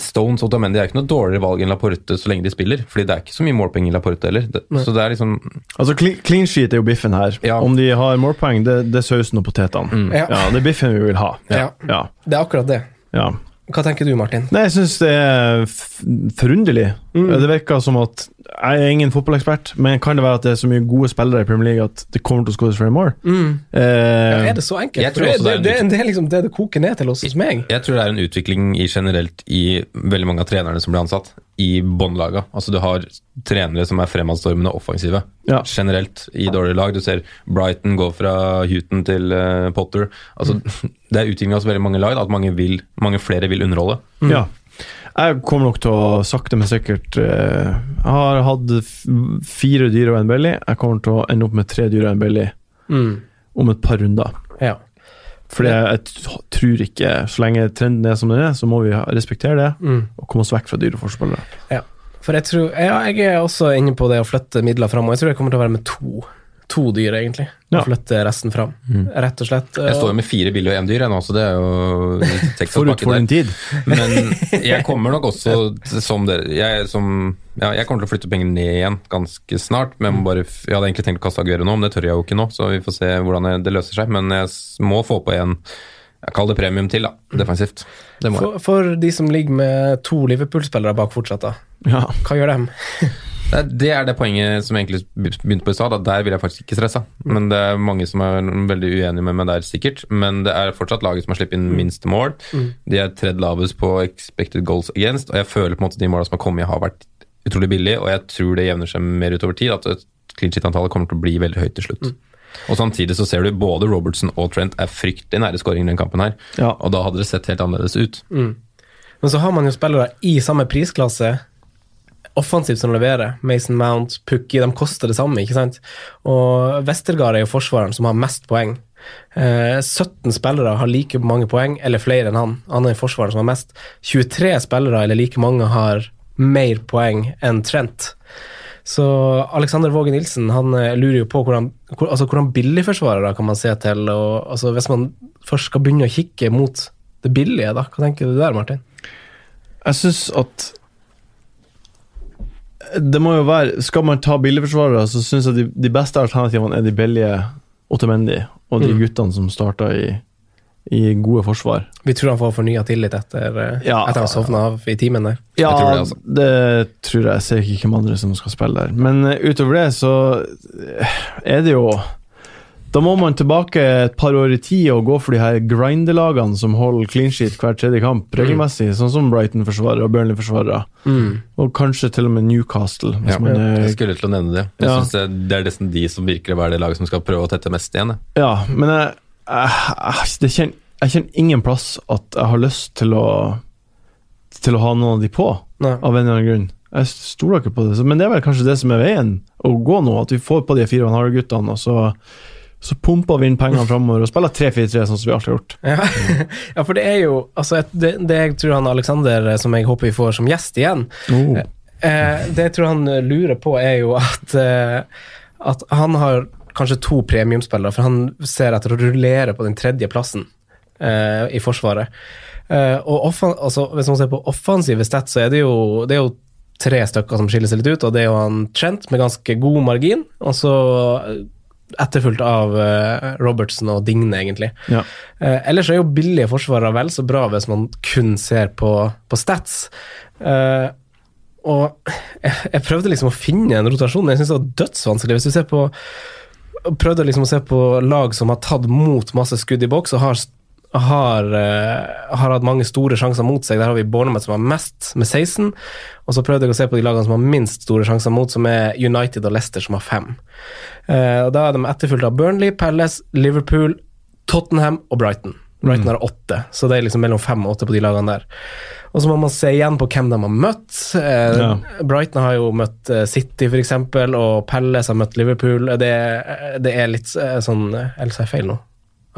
Stones og Otamendi er ikke noe dårligere valg enn Laporte så lenge de spiller. fordi det er ikke så mye målpoeng i Laporte heller. Det, så det er liksom Altså, clean, clean sheet er jo biffen her. Ja. Om de har målpoeng, det, det er sausen og potetene. Ja. Ja, det er biffen vi vil ha. Ja. Ja. Det er akkurat det. ja. Hva tenker du, Martin? Nei, jeg syns det er forunderlig. forunderlig. Det virker som at Jeg er ingen fotballekspert, men kan det være at det er så mye gode spillere i Premier League at det kommer til å skåres flere mål? Eh, Ja, er det så enkelt? Jeg tror det, også det, det er en det, er liksom det det koker ned til hos hos meg. Jeg tror det er en utvikling i generelt i veldig mange av trenerne som blir ansatt, i båndlaga. Altså du har trenere som er fremadstormende offensive. Ja. Generelt i dårlige lag. Du ser Brighton gå fra Huton til uh, Potter. Altså, Det er utvikling hos veldig mange lag da, at mange, vil, mange flere vil underholde. Ja. Jeg kommer nok til å sakte, men sikkert eh, Jeg har hatt fire dyr og en belly. Jeg kommer til å ende opp med tre dyr og en belly Mm. om et par runder. Ja. Fordi jeg, jeg tror ikke Så lenge trenden er som den er, så må vi respektere det Mm. og komme oss vekk fra dyre forspillere. Ja. For jeg tror Ja, jeg er også inne på det å flytte midler fram, og jeg tror jeg kommer til å være med to. To dyr, egentlig. Ja. Og flytte resten fram, rett og slett. Jeg står jo med fire billige og én dyr, jeg nå, så det er jo Forut for din tid. Men jeg kommer nok også som dere jeg, som, ja, jeg kommer til å flytte penger ned igjen ganske snart. Men jeg, bare, jeg hadde egentlig tenkt å kaste Aguero nå, men det tør jeg jo ikke nå. Så vi får se hvordan det- det løser seg. Men jeg må få på en jeg kaller det premium til, da. Defensivt. Det må jeg. For, for de som ligger med to Liverpool-spillere bak fortsatt, da. Ja. Hva gjør dem? Det er, det poenget som jeg egentlig begynte på i stad. Der vil jeg faktisk ikke stresse. Men det er mange som er veldig uenige med meg der, sikkert. Men det er fortsatt laget som har sluppet inn minste mål. De er tredd lavest på expected goals against, og jeg føler på en måte de målene som har kommet, har vært utrolig billige, og jeg tror det jevner seg mer utover tid. At clean sheet-antallet kommer til å bli veldig høyt til slutt. Og Samtidig så ser du både Robertson og Trent er fryktelig nære skåring i den kampen her. Ja. Og da hadde det sett helt annerledes ut. Men så har man jo spillere i samme prisklasse offensivt som leverer. Mason Mount, Pukki, de koster det samme, ikke sant? Og Westergard er jo forsvareren som har mest poeng. Eh, 17 spillere har like mange poeng, eller flere enn han. Han er forsvareren som har mest. 23 spillere, eller like mange, har mer poeng enn Trent. Så Alexander Våge Nilsen han eh, lurer jo på hvordan, hvor, altså, hvordan billigforsvarere kan man se til. Og, altså, hvis man først skal begynne å kikke mot det billige, da, hva tenker du der, Martin? Jeg syns at det må jo være Skal man ta billigforsvarere, så syns jeg de, de beste alternativene er de billige Otamendi og de Mm. guttene som starta i, i gode forsvar. Vi tror han får fornya tillit etter, eh, Ja. etter han sovna av i timen der. Ja, tror det, altså. det tror jeg. Jeg ser ikke hvem andre som skal spille der. Men eh, utover det så eh, er det jo Da må man tilbake et par år i tid og gå for de her grindelagene som holder clean sheet hver tredje kamp regelmessig, sånn som Brighton-forsvarere og Burnley-forsvarere. Og kanskje til og med Newcastle. Hvis Ja, man er jeg skulle til å nevne det. Jeg Ja. synes det, er nesten de som virker å være det laget som skal prøve å tette mest igjen. jeg. Ja, men jeg, jeg, jeg, kjenner, jeg kjenner ingen plass at jeg har lyst til å Til å ha noen av de på, Nei. av en eller annen grunn. Jeg stoler ikke på det. Men det er vel kanskje det som er veien å gå nå, at vi får på de fire og en halv guttene, og så, så pumper vi inn pengene framover og spiller 3-4-3, sånn som vi alltid har gjort. Ja. ja, for det er jo altså, det, det jeg tror han Alexander, eh, som jeg håper vi får som gjest igjen, Oh. eh, det jeg tror han eh, lurer på, er jo at, eh, at han har kanskje to premiumspillere, for han ser etter å rullere på den tredje plassen eh, i Forsvaret. Eh, og altså, hvis man ser på offensive stats, så er det jo, det er jo tre stykker som skiller seg litt ut, og det er jo han Trent med ganske god margin, og så eh, etterfulgt av uh, Robertson og Digne, egentlig. Ja. Uh, ellers er jo billige forsvarere vel så bra hvis man kun ser på, på stats. Uh, og jeg, jeg prøvde liksom å finne en rotasjon. men Jeg syns det var dødsvanskelig. Hvis du ser på Prøvde liksom å se på lag som har tatt mot masse skudd i boks og har, har, uh, har hatt mange store sjanser mot seg. Der har vi Bournemouth som har mest, med 16. Og så prøvde jeg å se på de lagene som har minst store sjanser mot, som er United og Leicester, som har fem. Uh, og Da er de etterfulgt av Burnley, Palace, Liverpool, Tottenham og Brighton. Brighton har åtte, så det er liksom mellom fem og åtte på de lagene der. Og så må man se igjen på hvem de har møtt. Eh, Ja. Brighton har jo møtt eh, City, f.eks., og Palace har møtt Liverpool. Det, det er litt sånn Eller sa jeg feil nå?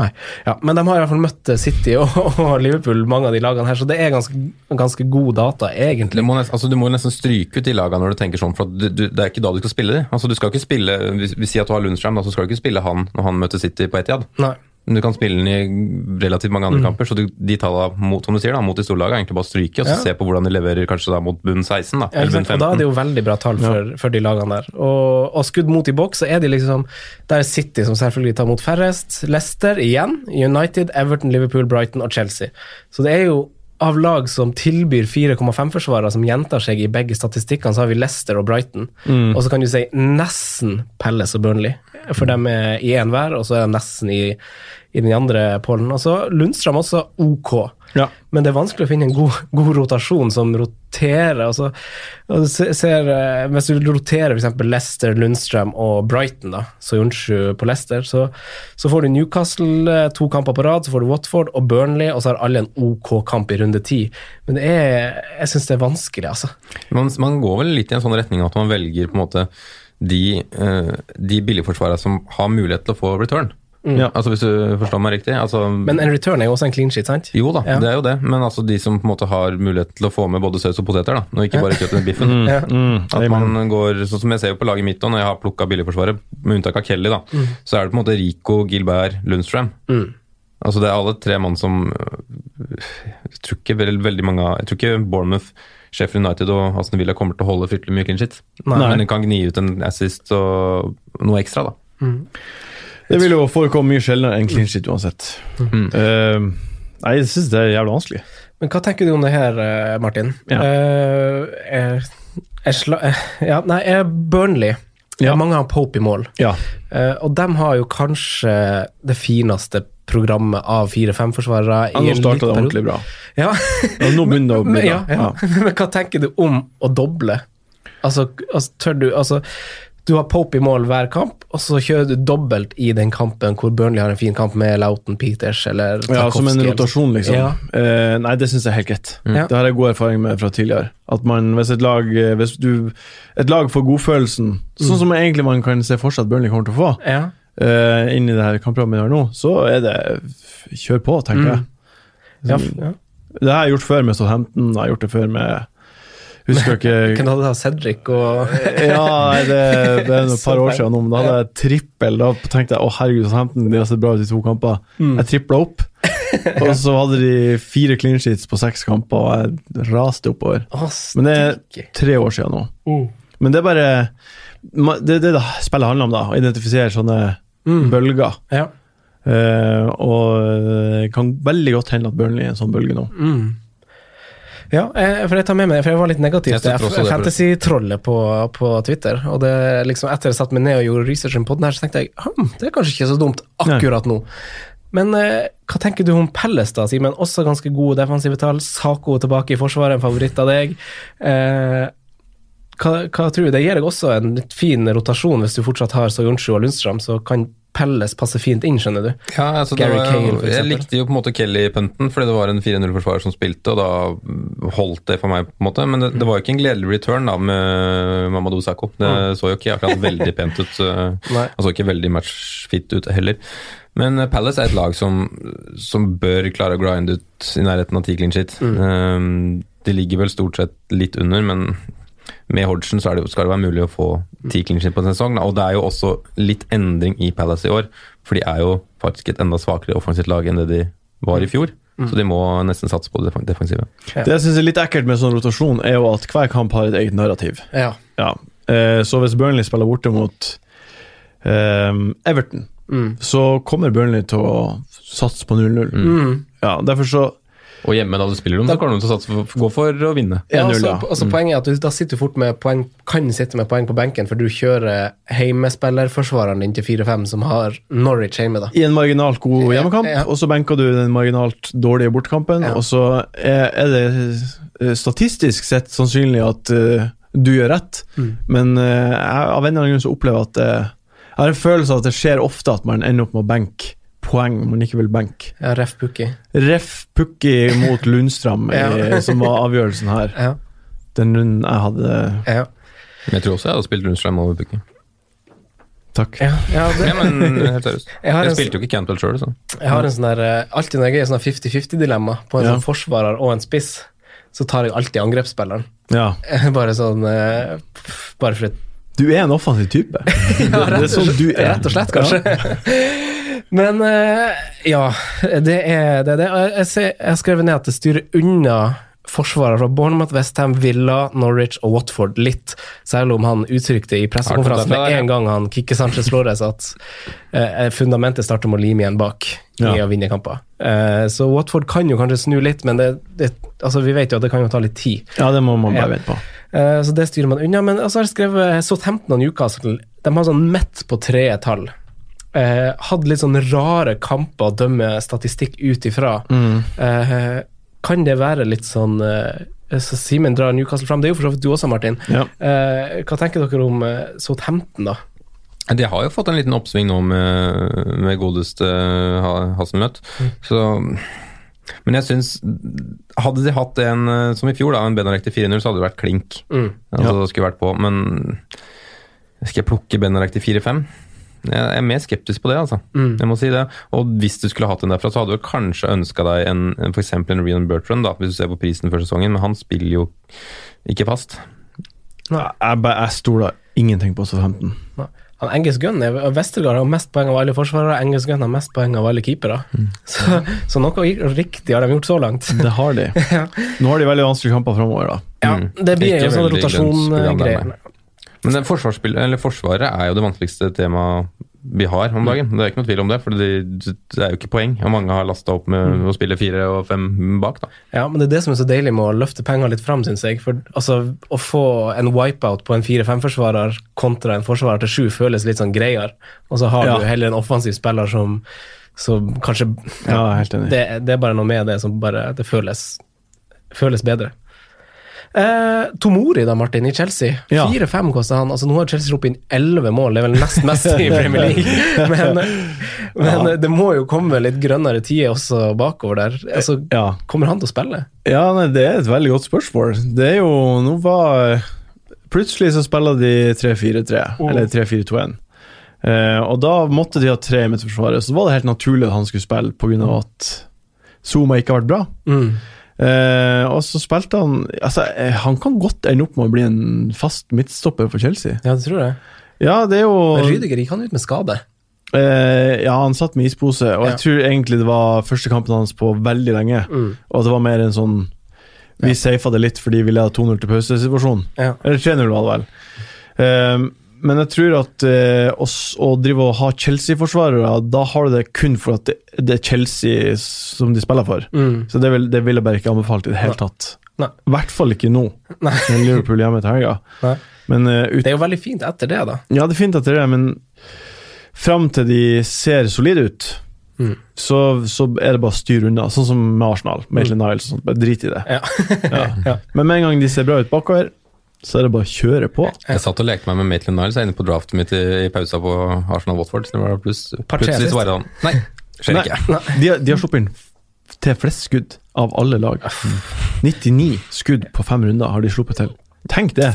Nei. Ja, men de har i hvert fall møtt eh, City og, og Liverpool, mange av de lagene her, så det er ganske, ganske god data, Du egentlig. må, nesten, altså, du må nesten stryke ut de lagene når du tenker sånn, for du, du, det er ikke da du skal spille dem. Altså, du skal ikke spille, Vi, vi sier at du har Lundstrøm, da, så skal du ikke spille han når han møter City på Etiad. Nei. Men du kan spille den i relativt mange andre kamper, så du, de tallene mot, som du sier, da, mot de store lagene er egentlig bare stryke, og så Ja. se på hvordan de leverer kanskje da mot bunn 16, da, Ja, eller bunn sant? Og da er det jo veldig bra tall for, for de lagene der. Og, og skudd mot i boks, så er de liksom Der er City, som selvfølgelig tar mot færrest. Leicester igjen. United, Everton, Liverpool, Brighton og Chelsea. Så det er jo av lag som tilbyr 4,5-forsvarere, som gjentar seg i begge statistikkene, så har vi Leicester og Brighton. Og så kan du si nesten Pelles og Burnley, for de er i én hver, og så er de nesten i, i den andre pollen. Og så Lundstrøm også ok. Ja. Men det er vanskelig å finne en god, god rotasjon som roterer. Altså, og du se- ser, eh, hvis du roterer f.eks. Leicester, Lundstrøm og Brighton, da, så Jonsju på Leicester, så, så får du Newcastle eh, to kamper på rad, så får du Watford og Burnley, og så har alle en OK kamp i runde ti. Men det er, jeg syns det er vanskelig, altså. Man, man går vel litt i en sånn retning at man velger på en måte de, eh, de billigforsvarerne som har mulighet til å få return. Ja. Altså Hvis du forstår meg riktig? Altså, Men en return er jo også en clean sheet, sant? jo da, Ja. det er jo det, men altså de som på en måte har mulighet til å få med både saus og poteter, da, og ikke bare kjøtt og biffen. Mm. Mm, At man går, sånn som jeg ser jo på laget mitt, og når jeg har plukka billigforsvaret, med unntak av Kelly, da, så er det på en måte Rico, Gilbert, Lundstrøm. Altså Det er alle tre mann som øh, Jeg tror ikke veldig, veldig mange Jeg tror ikke Bournemouth, Sheffield United og Aston Villa kommer til å holde fryktelig mye clean shit. Nei. Men den kan gni ut en assist og noe ekstra, da. Det vil jo forekomme mye sjeldnere enn clean shit uansett. Mm. Uh, nei, jeg syns det er jævlig vanskelig. Men hva tenker du om det her, eh, Martin? Ja. Uh, jeg, jeg sla, eh, ja, nei, jeg Burnley. Ja. Mange har Pope i mål. Ja. uh, og de har jo kanskje det fineste programmet av fire-fem-forsvarere. Ja, nå starta det ordentlig bra. Ja. Ja, nå begynner det å bli bra. ja, ja. Men hva tenker du om å doble? Altså, altså tør du altså, Du har Pope i mål hver kamp, og så kjører du dobbelt i den kampen hvor Burnley har en fin kamp med Lauten Peters eller Ja, som en rotasjon, liksom. Ja. Eh, nei, det syns jeg er helt greit. Mm. Det har jeg god erfaring med fra tidligere. At man, hvis et lag eh, Hvis du Et lag får godfølelsen, sånn som egentlig man kan se for seg at Burnley kommer til å få, Ja. eh, inn i det her kampprogrammet vi har nå, så er det kjør på, tenker jeg. Ja, ja. Det har jeg gjort før med Southampton, jeg har gjort det før med Husker ikke Hvem hadde da Cedric og Ja, det, det er et par år siden men da hadde jeg trippel. Da tenkte jeg å herregud, Southampton de har sett bra ut i to kamper. Jeg tripla opp. Og så hadde de fire clean sheets på seks kamper, og jeg raste oppover. Men det er tre år siden nå. Mm. Men det er bare Det er det det spillet handler om, da. Å identifisere sånne bølger. Ja. Uh, og det kan veldig godt hende at Burnley er en sånn bølge nå. Ja, eh, for jeg tar med meg for jeg var litt negativ til Fantasy-trollet på, på Twitter. Og det liksom etter jeg satte meg ned og gjorde researchen på den her, så tenkte jeg hm, det er kanskje ikke så dumt akkurat nå. Men eh, hva tenker du om Pelles, da, Simen? Også ganske gode defensive tall. Sako tilbake i forsvaret, en favoritt av deg. Eh, hva, hva tror du? Det gir deg også en litt fin rotasjon hvis du fortsatt har Soyuncu og Lundstrøm, så kan Pelles passer fint inn, skjønner du. Ja, altså, Gary var, Cahill, for jeg likte jo på en måte Kelly-punten, fordi det var en 4-0-forsvarer som spilte, og da holdt det for meg, på en måte. Men det, det var jo ikke en gledelig return da med Mamadou Sakho. Det så jo ikke akkurat veldig pent ut. Han så ikke veldig matchfit ut heller. Men eh, Palace er et lag som, som bør klare å grinde ut i nærheten av ti clean shit. Um, de ligger vel stort sett litt under, men med Hodgson så er det, skal det være mulig å få ti clean på en sesong. Og det er jo også litt endring i Palace i år, for de er jo faktisk et enda svakere offensivt lag enn det de var i fjor. Så de må nesten satse på det def- defensive. Ja. Det jeg syns er litt ekkelt med sånn rotasjon, er jo at hver kamp har et eget narrativ. Ja. Ja. Eh, så hvis Burnley spiller borte mot um, Everton, Mm. så kommer Burnley til å satse på 0-0. Mm. Ja, derfor så Og hjemme, da du spiller dem, så kommer de til å satse gå for å vinne. Ja, 1-0, altså, ja. altså Poenget er at du da sitter du fort med poeng, kan sitte med poeng på benken, for du kjører heimespillerforsvareren din til 4-5, som har Norwich hjemme. da. i en marginalt god hjemmekamp, ja. og så benker du den marginalt dårlige bortekampen, Ja. og så er, er det eh, statistisk sett sannsynlig at uh, du gjør rett, Mm. men uh, jeg av en eller annen grunn så opplever jeg at uh, jeg har en følelse av at det skjer ofte at man ender opp med å benke poeng man ikke vil benke. Ja, Ref Pukki. Ref Pukki mot Lundstrøm, Ja. som var avgjørelsen her. Ja. Den runden jeg hadde Ja. Men jeg tror også jeg hadde spilt Lundstrøm over Pukki. Takk. Ja, ja, det, Ja, men helt seriøst. Jeg Jeg spilte jo ikke Cantwell sjøl, så. Jeg har en sånn der, eh, alltid når jeg er i sånn 50-50-dilemma på en Ja. sånn forsvarer og en spiss, så tar jeg alltid angrepsspilleren. Ja. Bare sånn eh, Bare for et Du er en offensiv type. det, det er sånn du er. Rett og slett, kanskje. Men eh, ja, det er det. det. Jeg, jeg, skrevet ned at det styrer unna forsvarer fra Bournemouth, Westham, Villa, Norwich og Watford litt, selv om han uttrykte i pressekonferansen med en gang han kicker Sanchez Flores at eh, fundamentet starter med å lime igjen bak i Ja. å vinne kamper. Eh, så Watford kan jo kanskje snu litt, men det, det, altså, vi vet jo at det kan jo ta litt tid. Ja, det må man bare vente på. Eh, Så det styrer man unna. Men altså, jeg har skrevet Southampton og Newcastle. De har sånn midt på tredje tall. Eh, hadde litt sånn rare kamper å dømme statistikk ut ifra. Eh, kan det være litt sånn eh, så Simen drar Newcastle fram. Det er jo for så vidt du også, Martin. Ja. Eh, hva tenker dere om eh, Southampton, da? De har jo fått en liten oppsving nå med, med godeste Ha- Hasselnøtt. Så Men jeg syns Hadde de hatt en eh, som i fjor, da, en Benarek til 4-0, så hadde det vært klink. Mm. Altså, det skulle vært på, men skal jeg plukke Benarek til 4-5? Jeg er mer skeptisk på det, altså. Mm. Jeg må si det. Og hvis du skulle hatt en derfra, så hadde du kanskje ønska deg en, en f.eks. en Rian Bertrand, da, hvis du ser på prisen før sesongen, men han spiller jo ikke fast. Jeg, bare- jeg stoler ingenting på Southampton. Han Engels Gunn er, Westergaard har mest poeng av alle forsvarere. Engels Gunn har mest poeng av alle keepere. Så, så noe riktig har de gjort så langt. Det har de. Nå har de veldig vanskelige kamper framover, da. Ja, Mm. det blir jo sånn veldig rotasjongreier. grønnsprogram Men den eller Forsvaret er jo det vanskeligste temaet vi har om dagen. Det er ikke noe tvil om det, for det, det er jo ikke poeng. Og mange har lasta opp med å spille fire og fem bak. da. Ja, men det er det som er så deilig med å løfte penger litt fram, syns jeg. For altså, å få en wipeout på en 4-5-forsvarer kontra en forsvarer til sju føles litt sånn greiere. Og så har Ja. du heller en offensiv spiller som, så kanskje Ja, enig. det, det er bare noe med det som bare Det føles, føles bedre. Eh, Tomori da, Martin, i Chelsea. Ja. 4-5 koster han. Altså, nå har Chelsea sluppet inn 11 mål, det er vel nest mest i Premier League. Men, men det må jo komme litt grønnere tider også bakover der. Altså, Ja. Kommer han til å spille? Ja, nei, det er et veldig godt spørsmål. Det er jo Nå var Plutselig så spiller de 3-4-3, eller 3-4-2-1. Eh, og da måtte de ha tre i midtforsvaret, så var det helt naturlig at han skulle spille pga. at Zuma ikke har vært bra. Mm. Eh, og så spilte han Altså, eh, han kan godt ende opp med å bli en fast midtstopper for Chelsea. Ja, det tror jeg. Ja, det er jo Men Rydiger gikk han ut med skade. Eh, ja, han satt med ispose, og Ja. jeg tror egentlig det var første kampen hans på veldig lenge. Mm. Og det var mer en sånn Vi safa det litt fordi vi leda 2-0 til pause-situasjonen. Ja. Eller 3-0 var det vel. Eh, men jeg tror at eh, oss, å drive og ha Chelsea-forsvarere, da har du det kun for at det, det er Chelsea som de spiller for. Mm. Så det vil, det vil jeg bare ikke anbefalt i det hele tatt. I hvert fall ikke nå, med Liverpool hjemme til helga. Men uh, ut, Det er jo veldig fint etter det, da. ja, det er fint etter det, men fram til de ser solide ut, Mm. så, så er det bare å styre unna. Sånn som med Arsenal. Maitland Niles og sånt. Bare drit i det. Ja. Ja. Men med en gang de ser bra ut bakover, så er det bare å kjøre på. Jeg satt og lekte meg med Maitland Niles inne på draftet mitt i, i pausa på Arsenal-Watford. så det var pluss- Plutselig så var det sånn Nei, skjer Nei, ikke. de, har- de har sluppet inn til flest skudd av alle lag. 99 skudd på fem runder har de sluppet til. Tenk det!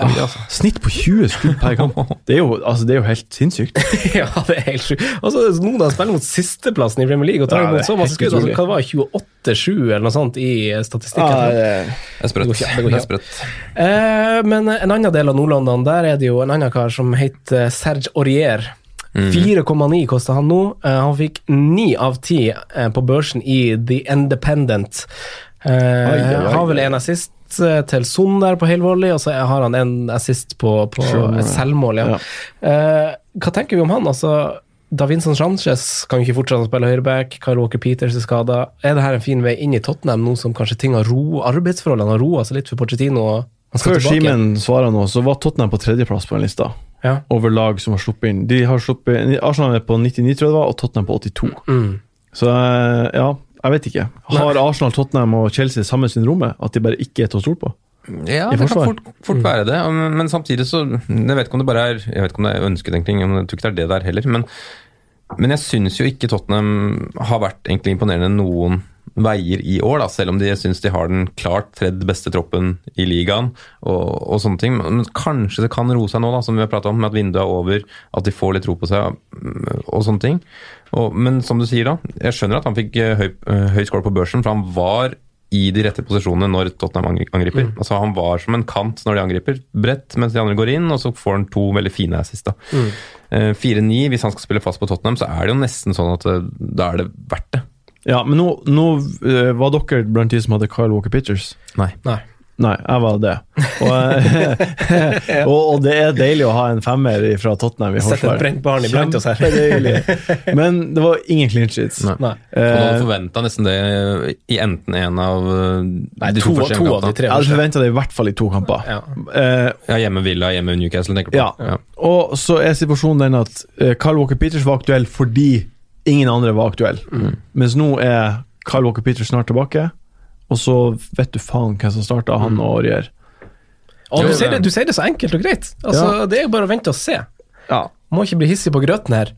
altså. Snitt på 20 skudd per kamp. Det er jo, altså, det er jo helt sinnssykt. ja, det er helt sjukt. Altså, noen av spiller mot sisteplassen i Premier League og tar Ja, imot så masse skudd. Altså, hva var 28-7 eller noe sånt i statistikken? det, Det er sprøtt. Det går ikke- er. Eh, men en annen del av Nord-London, der er det jo en annen kar som heter Serge Aurier. Mm. 4,9 koster han nå. Eh, han fikk 9 av 10 eh, på børsen i The Independent. Eh, oi, oi. Har vel en assist eh, til Son der på helvolley, og så har han en assist på, på et selvmål. Ja. Uh, hva tenker vi om han? Altså, Davinson Sanchez kan ikke fortsette å spille høyreback. Kyle Walker Peters er skada. Er det her en fin vei inn i Tottenham, nå som kanskje ting har ro, arbeidsforholdene har roa seg litt for Pochettino? Før? Simen svarer nå, så var Tottenham på tredjeplass på den lista. Ja. Over lag som har sluppet inn. De har sluppet, Arsenal er på 99, tror jeg det var, og Tottenham på 82. Mm. Så eh, ja, jeg vet ikke. Har Arsenal, Tottenham og Chelsea samme syndromet? At de bare ikke er til å stole på? Ja, det kan fort, fort være det. Men, samtidig så Jeg vet ikke om det bare er Jeg vet ikke om det er ønsketenkning, jeg tror ikke det er det der heller. Men, men jeg syns jo ikke Tottenham har vært egentlig imponerende noen veier i år, da, selv om de syns de har den klart tredje beste troppen i ligaen og, og sånne ting. Men kanskje det kan roe seg nå, da, som vi har prata om, med at vinduet er over, at de får litt tro på seg mm, og sånne ting. Og, men som du sier, da, jeg skjønner at han fikk eh, høy, eh, høy score på børsen, for han var i de rette posisjonene når Tottenham angriper. angriper. Altså Han var som en kant når de angriper, bredt mens de andre går inn, og så får han to veldig fine assist. da. Mm. 4-9, hvis han skal spille fast på Tottenham, så er det jo nesten sånn at eh, da er det verdt det. Ja, men nå, nå eh, var dere blant de som hadde Kyle Walker Pictures. Nei. Nei. Nei, jeg var det. Og, eh, og, og det er deilig å ha en femmer fra Tottenham i Sett et forsvar. brent barn iblant oss her. Kjempedeilig. Men det var ingen clean sheets. Nei. Nei. Og du hadde Eh, forventa nesten det i enten en av eh, Nei, de to, første to av de tre jeg hadde første. forventa det i hvert fall i to kamper. Ja. Eh, Ja, hjemme Villa, hjemme Newcastle, tenker du på. Ja. Og så er situasjonen den at uh, Kyle Walker Peters var aktuell fordi ingen andre var aktuell. Mens nå er Kyle Walker Peter snart tilbake, og så vet du faen hvem som starta, han og Aurier. Og du sier, det, du sier det så enkelt og greit. Altså, Ja. Det er jo bare å vente og se. Ja. Må ikke bli hissig på grøten her.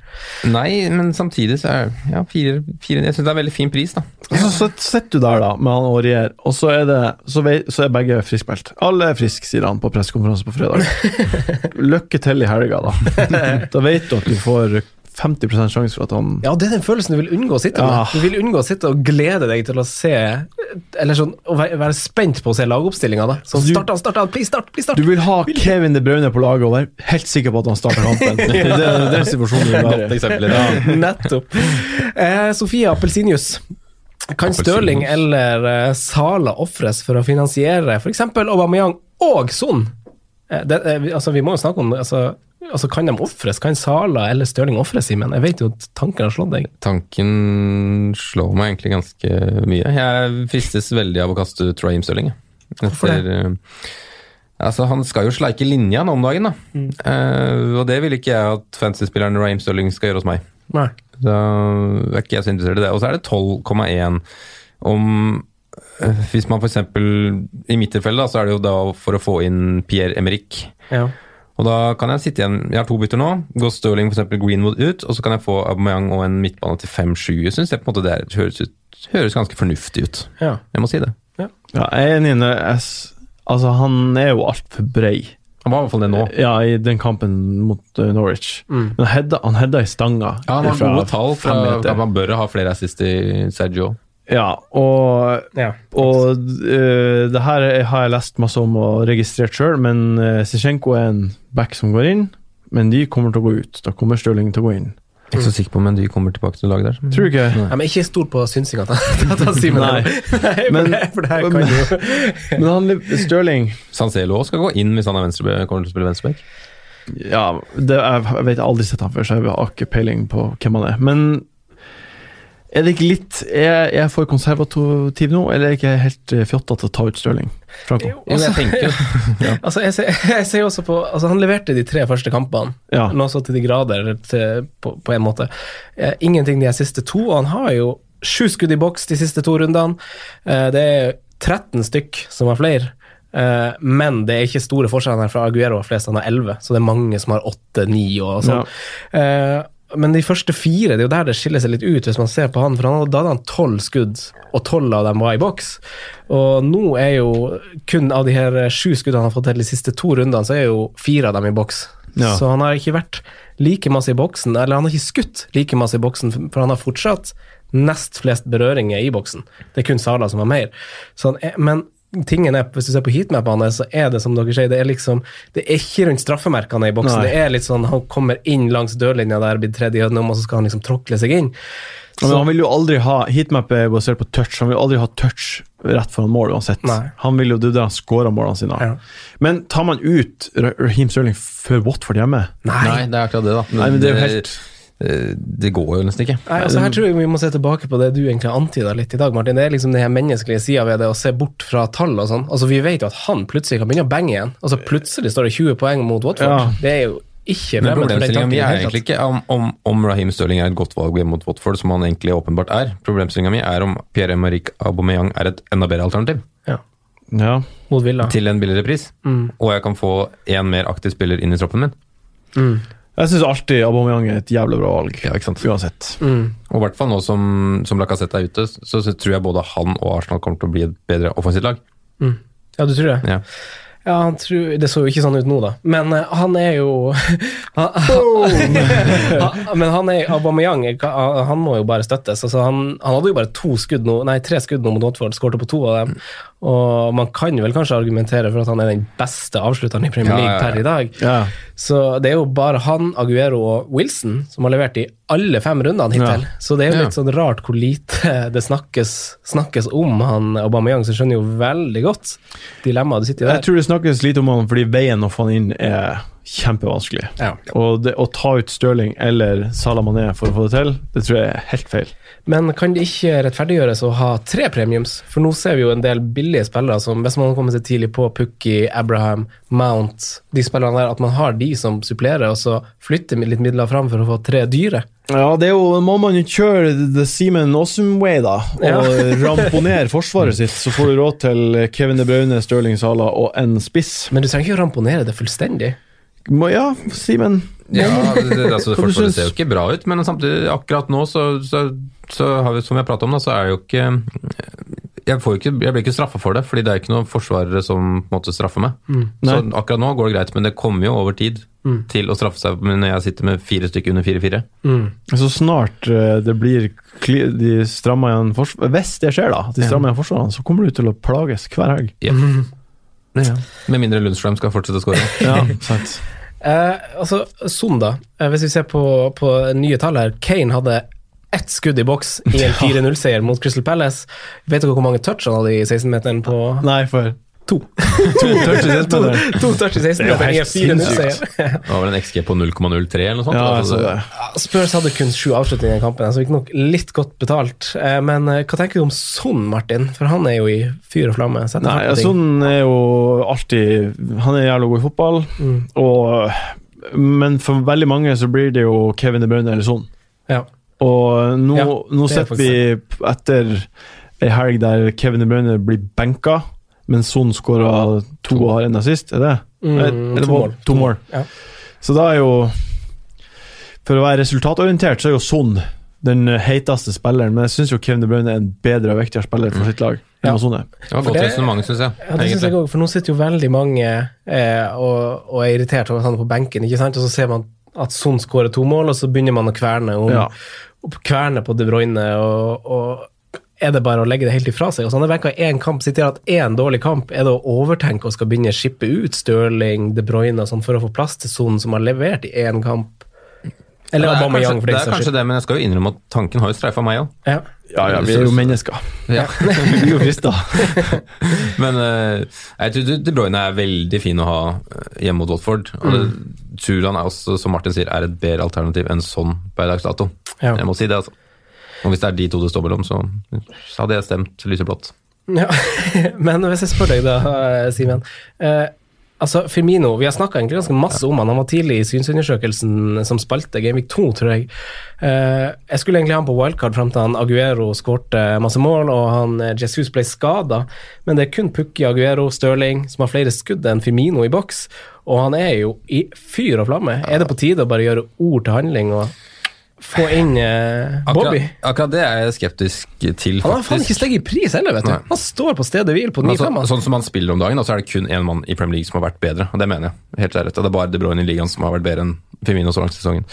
Nei, men samtidig så er ja, fire, fire Jeg syns det er veldig fin pris, da. Ja. så sit- sitter du der da med han Aurier, og så er, det, så, vei, så er begge friskmeldt. Alle er friske, sier han på pressekonferanse på fredag. Lykke til i helga, da. Da vet du at du får 50% sjanse for at han Ja, det er den følelsen du vil unngå å sitte Ja. med. Du vil unngå å sitte og glede deg til å se Eller sånn, å være, være spent på å se lagoppstillinga, da. Så Altså, start han, start han, please start, please start! Du vil ha Kevin De Bruyne på laget og være helt sikker på at han starter kampen. Det er det er situasjonen du vil være. Godt eksempel. Ja. Nettopp. Eh, Sofie Appelsinjus. Kan Stirling eller eh, Sala ofres for å finansiere f.eks. Aubameyang og Son? Eh, det, eh, vi- altså, vi må jo snakke om altså, altså, Kan de ofres? Kan Sala eller Stirling ofres, Simen? Jeg vet jo at tanken har slått deg. Tanken slår meg egentlig ganske mye. Jeg fristes veldig av å kaste ut Raheem Stirling. Hvorfor det? Eh, Altså, han skal jo sleike linja nå om dagen, da. Mm. Uh, og det vil ikke jeg at fantasy-spilleren Raheem Stirling skal gjøre hos meg. Nei. Da er ikke jeg så interessert i det. Og så er det 12,1 om uh, Hvis man f.eks. I mitt tilfelle da, så er det jo da for å få inn Pierre Emerick. Ja. Og da kan jeg sitte igjen Jeg har to bytter nå. Går Stirling f.eks. Greenwood ut, og så kan jeg få Aubameyang og en midtbane til 5-7. Jeg syns det på en måte det høres, ut, høres ganske fornuftig ut. ja. Jeg må si det. Ja, jeg er enig. s- Altså, han er jo altfor brei. Han var i hvert fall det nå. Ja, i den kampen mot eh, Norwich. Mm. Men hedda, han hedda i stanga. Ja, han har gode tall fra at man bør ha flere assist i Sergio. Ja, og, ja. og uh, det her er- har jeg lest masse om og registrert sjøl, men uh, Sisjenko er en back som går inn, men de kommer til å gå ut. Da kommer Stirling til å gå inn. Jeg er ikke så sikker på om de kommer tilbake til laget der. Tror du ikke? Nei, men ikke stol på synsinga til Simen. Nei. Men- for det her kan jo Men han, Stirling Sancelo skal gå inn hvis han er venstre, kommer til å spille venstreback. Ja, det, jeg, jeg vet jeg aldri sett han før, så jeg har ikke peiling på hvem han er. Men er det ikke litt Er jeg for konservativ nå, eller er jeg ikke helt uh, fjotta til å ta ut Stirling? Franco? Jo, altså, jeg tenker jo Altså, jeg, ser, jeg ser også på altså, Han leverte de tre første kampene, Ja. nå så til de grader til, på, på en måte. Eh, ingenting de siste to, og han har jo sju skudd i boks de siste to rundene. Eh, det er 13 stykk som har flere. Uh, men det er ikke store forskjeller her, for Aguero har flest, han har 11, så det er mange som har 8-9 og sånn. Eh, men de første fire, det er jo der det skiller seg litt ut, hvis man ser på han, for han, da hadde han tolv skudd, og tolv av dem var i boks. Og nå er jo kun av de her sju skuddene han har fått til de siste to rundene, så er jo fire av dem i boks. Ja. Så han har ikke vært like masse i boksen, eller han har ikke skutt like masse i boksen, for han har fortsatt nest flest berøringer i boksen. Det er kun Sala som har mer. Er, men tingen er, hvis du ser på heatmapene, så er det som dere sier, det er liksom Det er ikke rundt straffemerkene i boksen. Nei. Det er litt sånn han kommer inn langs dørlinja der, blir tredje gjennom, og så skal han liksom tråkle seg inn. Men han vil jo aldri ha Heatmap er basert på touch. Han vil aldri ha touch rett foran mål uansett. Nei. Han vil jo det er der han scorer målene sine. Ja. Men tar man ut Raheem Sterling før Watford hjemme? Nei, det er akkurat det, da. Nei, men det er jo helt- eh, Det går jo nesten ikke. Nei, altså Her tror jeg vi må se tilbake på det du egentlig antyda litt i dag, Martin. Det er liksom den her menneskelige sida ved det å se bort fra tall og sånn. Altså Vi vet jo at han plutselig kan begynne å bange igjen. Altså Plutselig står det 20 poeng mot Watford. Ja. Det er jo ikke Men problemstillingen min problemstillinga mi er egentlig ikke om, om, om Raheem Stirling er et godt valg mot Watford, som han egentlig åpenbart er. Problemstillinga mi er om Pierre-Emerick Aubameyang er et enda bedre alternativ Ja. Ja. Mot Villa. til en billigere pris, og jeg kan få en mer aktiv spiller inn i troppen min. Jeg syns alltid Aubameyang er et jævlig bra valg. Ja, ikke sant? Uansett. Og i hvert fall nå som, som Lacassette er ute, så, så tror jeg både han og Arsenal kommer til å bli et bedre offensivt lag. Ja, du tror det? Ja. Ja, han tror, Det så jo ikke sånn ut nå, da. Men uh, han er jo han, han, Men han er Aubameyang han må jo bare støttes. Altså, han, han hadde jo bare to skudd nå, nei, tre skudd nå mot Watford, skårte på to av dem. Og man kan jo vel kanskje argumentere for at han er den beste avslutteren i Premier League ja, ja. per i dag. Ja. Så det er jo bare han, Aguero og Wilson som har levert i alle fem rundene hittil. Ja. Så det er jo Ja. litt sånn rart hvor lite det snakkes, snakkes om han Aubameyang, så jeg skjønner jo veldig godt dilemmaet du sitter i der. Jeg tror det snakkes lite om han fordi veien å få han inn er kjempevanskelig. Ja. Og det, å ta ut Stirling eller Salah Mané for å få det til, det tror jeg er helt feil. Men kan det ikke rettferdiggjøres å ha tre premiums? For nå ser vi jo en del billige spillere som, hvis man kommer seg tidlig på Pukki, Abraham, Mount, de spillerne der, at man har de som supplerer, og så flytter litt midler fram for å få tre dyre. Ja, det er jo, må man jo kjøre the Seaman Awesome way, da. Og Ja. ramponere forsvaret sitt, så får du råd til Kevin De Braune, Stirling Salah og en spiss. Men du trenger ikke å ramponere det fullstendig. Må, ja, Simen. Ja, det, det, altså, Hva du ser jo ikke bra ut, men samtidig, akkurat nå, så, så, så har vi, som vi har pratet om, da, så er jo ikke jeg, får ikke, jeg blir ikke straffa for det, fordi det er ikke noen forsvarere som på en måte straffer meg. Så akkurat nå går det greit, men det kommer jo over tid til å straffe seg når jeg sitter med fire stykker under 4-4. Så snart eh, det blir de strammer igjen Hvis det skjer, da, at de strammer igjen forsvarene, så kommer du til å plages hver helg. Med mindre Lundstrøm skal fortsette å skåre. Ja, sant. Eh, altså, Son, da. Eh, hvis vi ser på, på nye tall her. Kane hadde ett skudd i boks i en 4-0-seier mot Crystal Palace. Vet dere hvor mange touch han hadde i 16-meteren på Nei, for to? to touch i Det er 16-meteren i en helt sinnssykt. Det var vel en XG på 0,03 eller noe sånt. Ja, altså, Spurs hadde kun sju avslutninger i kampen, så riktignok litt godt betalt. Eh, Men eh, hva tenker du om Son, Martin? For han er jo i fyr og flamme. Nei, ja, Son er jo alltid Han er jævla god i fotball, og Men for veldig mange så blir det jo Kevin De Bruyne eller sånn. Ja. Og nå, Ja, nå er sitter vi etter ei helg der Kevin De Bruyne blir benka, men Son skåra to og har en assist. Er det? Mm, Eller- to mål. To mål. Ja. Så da er jo For å være resultatorientert, så er jo Son den heiteste spilleren, men jeg syns Kevin De Bruyne er en bedre og viktigere spiller for sitt lag Ja. Det var godt det- resonnement, syns jeg. Ja, det synes jeg også, for nå sitter jo veldig mange eh, og, og er irritert over at han er på benken, ikke sant? og så ser man at Son skårer to mål, og så begynner man å kverne om Ja. kverne på De Bruyne, og, og er det bare å legge det helt ifra seg? Og så han har benka én kamp, sitter her at én dårlig kamp, er det å overtenke og skal begynne å skippe ut Stirling, De Bruyne og sånn for å få plass til sonen som har levert i én kamp? Eller det er, kanskje, for det er kanskje det, men jeg skal jo innrømme at tanken har jo streifa meg òg. Ja. Ja, ja, vi er jo mennesker. Ja. Vi blir jo frista. Men eh, jeg tror De Bruyne er veldig fin å ha eh, hjemme mot Watford. Og tror han er også, som Martin sier, er et bedre alternativ enn sånn per dags dato. Ja. Jeg må si det, altså. Og hvis det er de to det står mellom, så, hadde jeg stemt lyseblått. Ja, men hvis jeg spør deg da, Simen. Eh, Altså, Firmino, vi har snakka egentlig ganske masse om han. Han var tidlig i synsundersøkelsen som spalte Gameweek 2, tror jeg. Eh, jeg skulle egentlig ha han på wildcard fram til han Aguero skårte masse mål og han eh, Jesus ble skada, men det er kun Pukki, Aguero, Stirling som har flere skudd enn Firmino i boks, og han er jo i fyr og flamme. Er det på tide å bare gjøre ord til handling og få inn eh, Bobby? Akkurat, akkurat det er jeg skeptisk til, Han har faen ikke faktisk. steget i pris heller, vet du. Nei. Han står på stedet hvil på altså, 9-5. Så, sånn som han spiller om dagen, så er det kun én mann i Premier League som har vært bedre. Og det mener jeg. helt ærlig. Det er bare De Bruyne i ligaen som har vært bedre enn Firmino så langt i sesongen.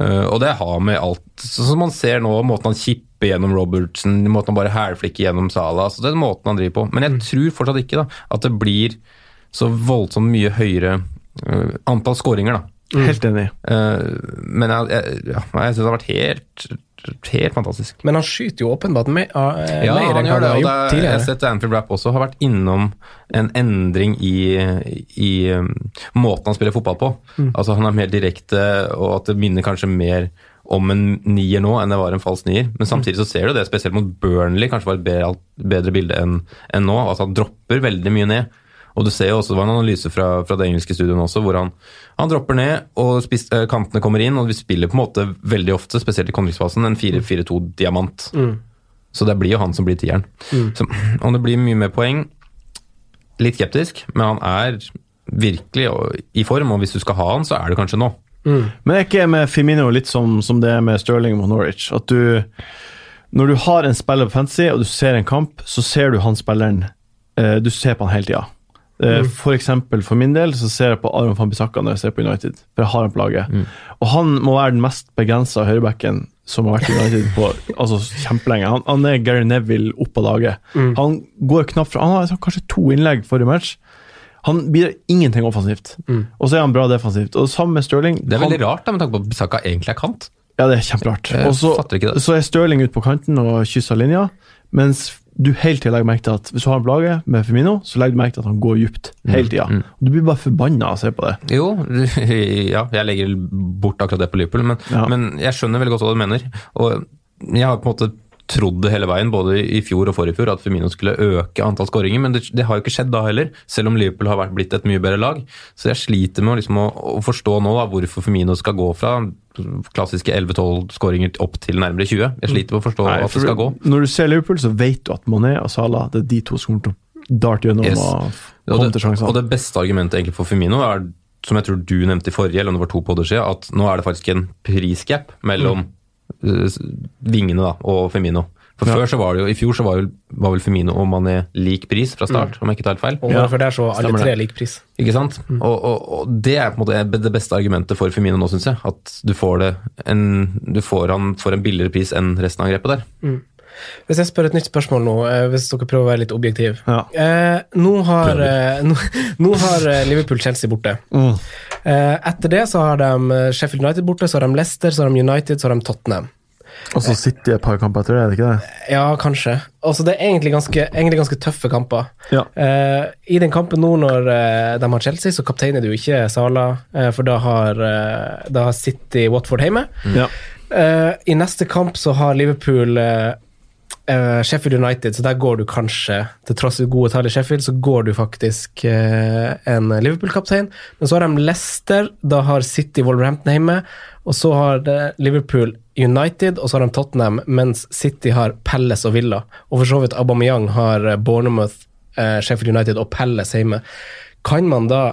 Uh, og det har med alt Sånn som man ser nå, måten han kipper gjennom Robertsen, måten han bare hælflikker gjennom Salah altså Den måten han driver på. Men jeg tror fortsatt ikke da, at det blir så voldsomt mye høyere uh, antall skåringer, da. Helt enig. Uh, men jeg, jeg, ja, jeg syns det har vært helt, helt fantastisk. Men han skyter jo åpenbart mer, uh, Ja, mer han enn han det. har gjort er, jeg har sett Anfield Rapp også har vært innom en endring i, i um, måten han spiller fotball på. Altså Han er mer direkte, og at det minner kanskje mer om en nier nå enn det var en falsk nier. Men samtidig så ser du det, spesielt mot Burnley, kanskje var et bedre, bedre bilde enn enn nå. Altså Han dropper veldig mye ned. Og du ser jo også, Det var en analyse fra, fra det engelske studioet også, hvor han, han dropper ned, og spis, eh, kantene kommer inn, og vi spiller på en måte veldig ofte, spesielt i kontringsfasen, en 4-4-2-diamant. Så det blir jo han som blir tieren. Så om det blir mye mer poeng, litt skeptisk, men han er virkelig i form, og hvis du skal ha han, så er det kanskje nå. Men er ikke med Firmino litt som, som det er med Stirling og Norwich? At du Når du har en spiller på fantasy, og du ser en kamp, så ser du han spilleren eh, Du ser på han hele tida. Eh, For eksempel for min del så ser jeg på Aron van Bissaka når jeg ser på United, for jeg har han på laget. Og han må være den mest begrensa høyrebacken som har vært i United på altså, kjempelenge. Han, han er Gary Neville opp av laget. Han går knapt fra Han har kanskje to innlegg forrige match. Han bidrar ingenting offensivt. Og så er han bra defensivt. Og sammen med Stirling Det er han- veldig rart, da, med tanke på at Bissaka egentlig er kant. ja, det er kjemperart. Og så er Stirling ute på kanten og kysser linja, mens du hele tida legger merke til at hvis du har en plage med Femino, så legger du merke til at han går dypt hele tida. Du blir bare forbanna av å se på det. Jo, ja, jeg legger bort akkurat det på Liverpool, men, Ja. men jeg skjønner veldig godt hva du mener. Og jeg har på en måte trodd hele veien, både i fjor og forrige fjor, at Firmino skulle øke antall skåringer, men det, det har jo ikke skjedd da heller, selv om Liverpool har vært blitt et mye bedre lag. Så jeg sliter med å, liksom, å, å forstå nå da, hvorfor Firmino skal gå fra klassiske 11-12 skåringer opp til nærmere 20. Jeg sliter med å forstå Nei, at det skal gå. Når du ser Liverpool, så vet du at Monet og Salah det er de to som kommer til å darte gjennom Yes. og komme det, til sjansene. og det beste argumentet egentlig for Firmino er, som jeg tror du nevnte i forrige, eller om det var to podder siden, at nå er det faktisk en prisgap mellom s- vingene da, og Femino. For Ja. før så var det jo, I fjor så var, jo, var vel Femino og Mané lik pris fra start, om jeg ikke tar helt feil. Og Ja, er der så alle stemmer tre det. lik pris. Ikke sant? Og, og, og det er på en måte det beste argumentet for Femino nå, syns jeg. At du får, det en, du får han for en billigere pris enn resten av grepet der. Hvis jeg spør et nytt spørsmål nå, eh, hvis dere prøver å være litt objektiv. Ja. Eh, nå har, eh, nå, nå har eh, Liverpool Chelsea borte. Mm. Eh, etter det så har de eh, Sheffield United borte, så har de Leicester, så har de United, så har de Tottenham. Og så sitter de et par kamper etter det, er det ikke det? Ja, kanskje. Altså, det er egentlig ganske, egentlig ganske tøffe kamper. Ja. Eh, I den kampen nå når eh, de har Chelsea, så kapteiner du ikke Sala, eh, for da har, da har City Watford hjemme. Ja. Eh, I neste kamp så har Liverpool eh, Sheffield United, så der går du kanskje, til tross for gode tall i Sheffield, så går du faktisk uh, en Liverpool-kaptein. Men så har de Leicester, da har City Wolverhampton hjemme, og så har det Liverpool United, og så har de Tottenham, mens City har Palace og Villa. Og for så vidt Aubameyang har eh, Bournemouth, uh, Sheffield United og Palace hjemme. Kan man da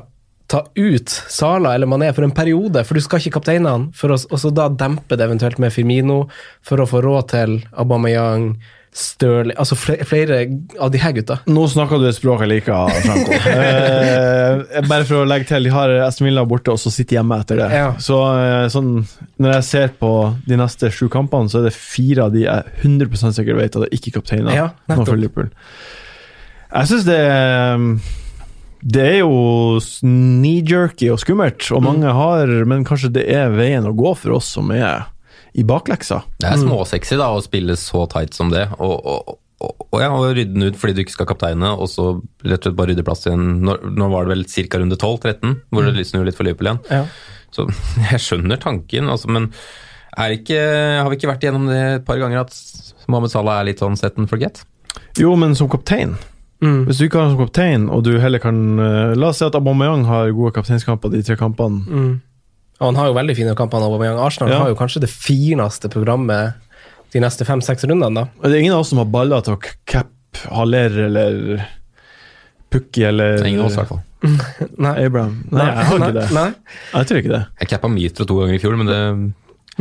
ta ut Sala eller Mané for en periode, for du skal ikke kapteine han, for å, og så da dempe det eventuelt med Firmino, for å få råd til Aubameyang, Stirling Altså flere, flere av de her gutta. Nå snakker du et språk jeg liker, Franco. eh, bare for å legge til, de har Aston Villa borte, og så sitter hjemme etter det. Ja. Så eh, sånn, når jeg ser på de neste sju kampene, så er det fire av de jeg 100 sikkert vet at jeg ikke kapteiner Ja, nå for Liverpool. Jeg syns det er det er jo knee-jerky og skummelt, og mange har Men kanskje det er veien å gå for oss som er i bakleksa. Det er småsexy da, å spille så tight som det. Og, og, og, og ja, og rydde den ut fordi du ikke skal kapteine, og så rett og slett bare rydde plass til en Nå, nå var det vel ca. runde 12-13, hvor det snur litt for Liverpool igjen. Ja. Så jeg skjønner tanken, altså, men er ikke, har vi ikke vært igjennom det et par ganger at Mohammed Salah er litt sånn set and forget? Jo, men som kaptein Mm. Hvis du ikke har ham som kaptein, og du heller kan eh, La oss si at Aubameyang har gode kapteinskamper de tre kampene. Mm. Og han har jo veldig fine kamper. Aubameyang. Arsenal Ja. har jo kanskje det fineste programmet de neste fem-seks rundene. da. Og Det er ingen av oss som har baller til å cappe Haller eller Pukki eller Det er ingen av oss, i hvert fall. Nei. Abraham. Nei, jeg har ikke det. Nei. Jeg tror ikke det. Jeg cappa Mitro to ganger i fjor, men det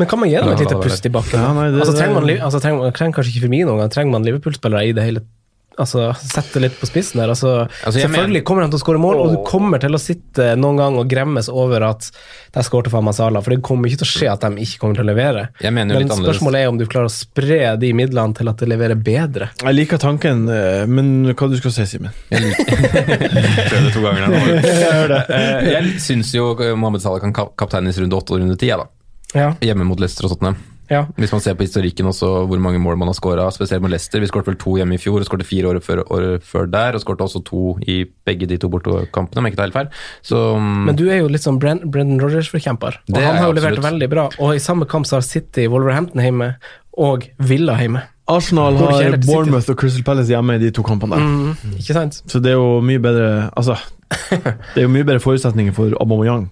Men kan man gi dem et lite pust i bakken? Ja, nei, det- altså, trenger man, altså, trenger, man trenger kanskje ikke Firmino engang, trenger man Liverpool-spillere i det hele Altså, Sette litt på spissen der. Altså, Altså, selvfølgelig mener- kommer han til å skåre mål, og du kommer til å sitte noen gang og gremmes over at der skårte for Masala, for det kommer ikke til å skje at de ikke kommer til å levere. Jeg mener jo Men litt annerledes. spørsmålet er om du klarer å spre de midlene til at det leverer bedre. Jeg liker tanken, eh, men hva du skal si, Simen? prøvde to ganger her. nå. Jeg syns jo Mohammed Salah kan kap- kapteines runde åtte og runde ti, jeg, da. Ja, Hjemme mot Leicester og Tottenham. Ja. Hvis man ser på historikken også, hvor mange mål man har skåra, spesielt med Leicester. Vi skåret vel to hjemme i fjor, og skårte fire året før, året før der, og skårte også to i begge de to bortekampene, om jeg ikke tar helt feil. Så mm, Men du er jo litt sånn Bren Brendan Rodgers-forkjemper, og han har jo levert veldig bra. Og i samme kamp så har City Wolverhampton hjemme og Villa hjemme. Arsenal har? Bournemouth og Crystal Palace hjemme i de to kampene. der. Mm, ikke sant? Så det er jo mye bedre Altså, det er jo mye bedre forutsetninger for Aubameyang.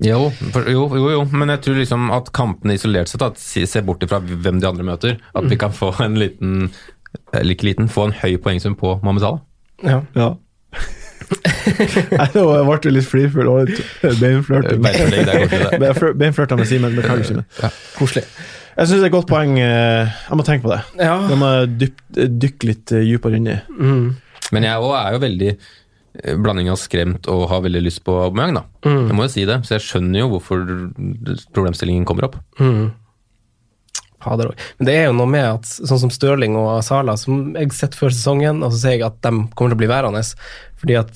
Jo, for, jo, jo, jo, men jeg tror liksom at kampene isolert sett, at se bort ifra hvem de andre møter, at vi kan få en liten eller ikke liten, få en høy poengsum på Mohammed Salah. Ja. Ja. Nei, nå ble du litt flirfull og litt beinflørting. Beinflørta med Simen. Beklager, Simen. Koselig. Jeg syns det er et godt poeng. eh, Jeg må tenke på det. Ja. Jeg må dyp- dykke litt eh, dypere inn i. Mm. Men jeg òg er jo veldig eh, blanding av skremt og har veldig lyst på Aubameyang, da. Mm. Jeg må jo si det, så jeg skjønner jo hvorfor problemstillingen kommer opp. Mm. Fader òg. Men det er jo noe med at sånn som Stirling og Sala, som jeg har sett før sesongen, og så ser jeg at de kommer til å bli værende. Fordi at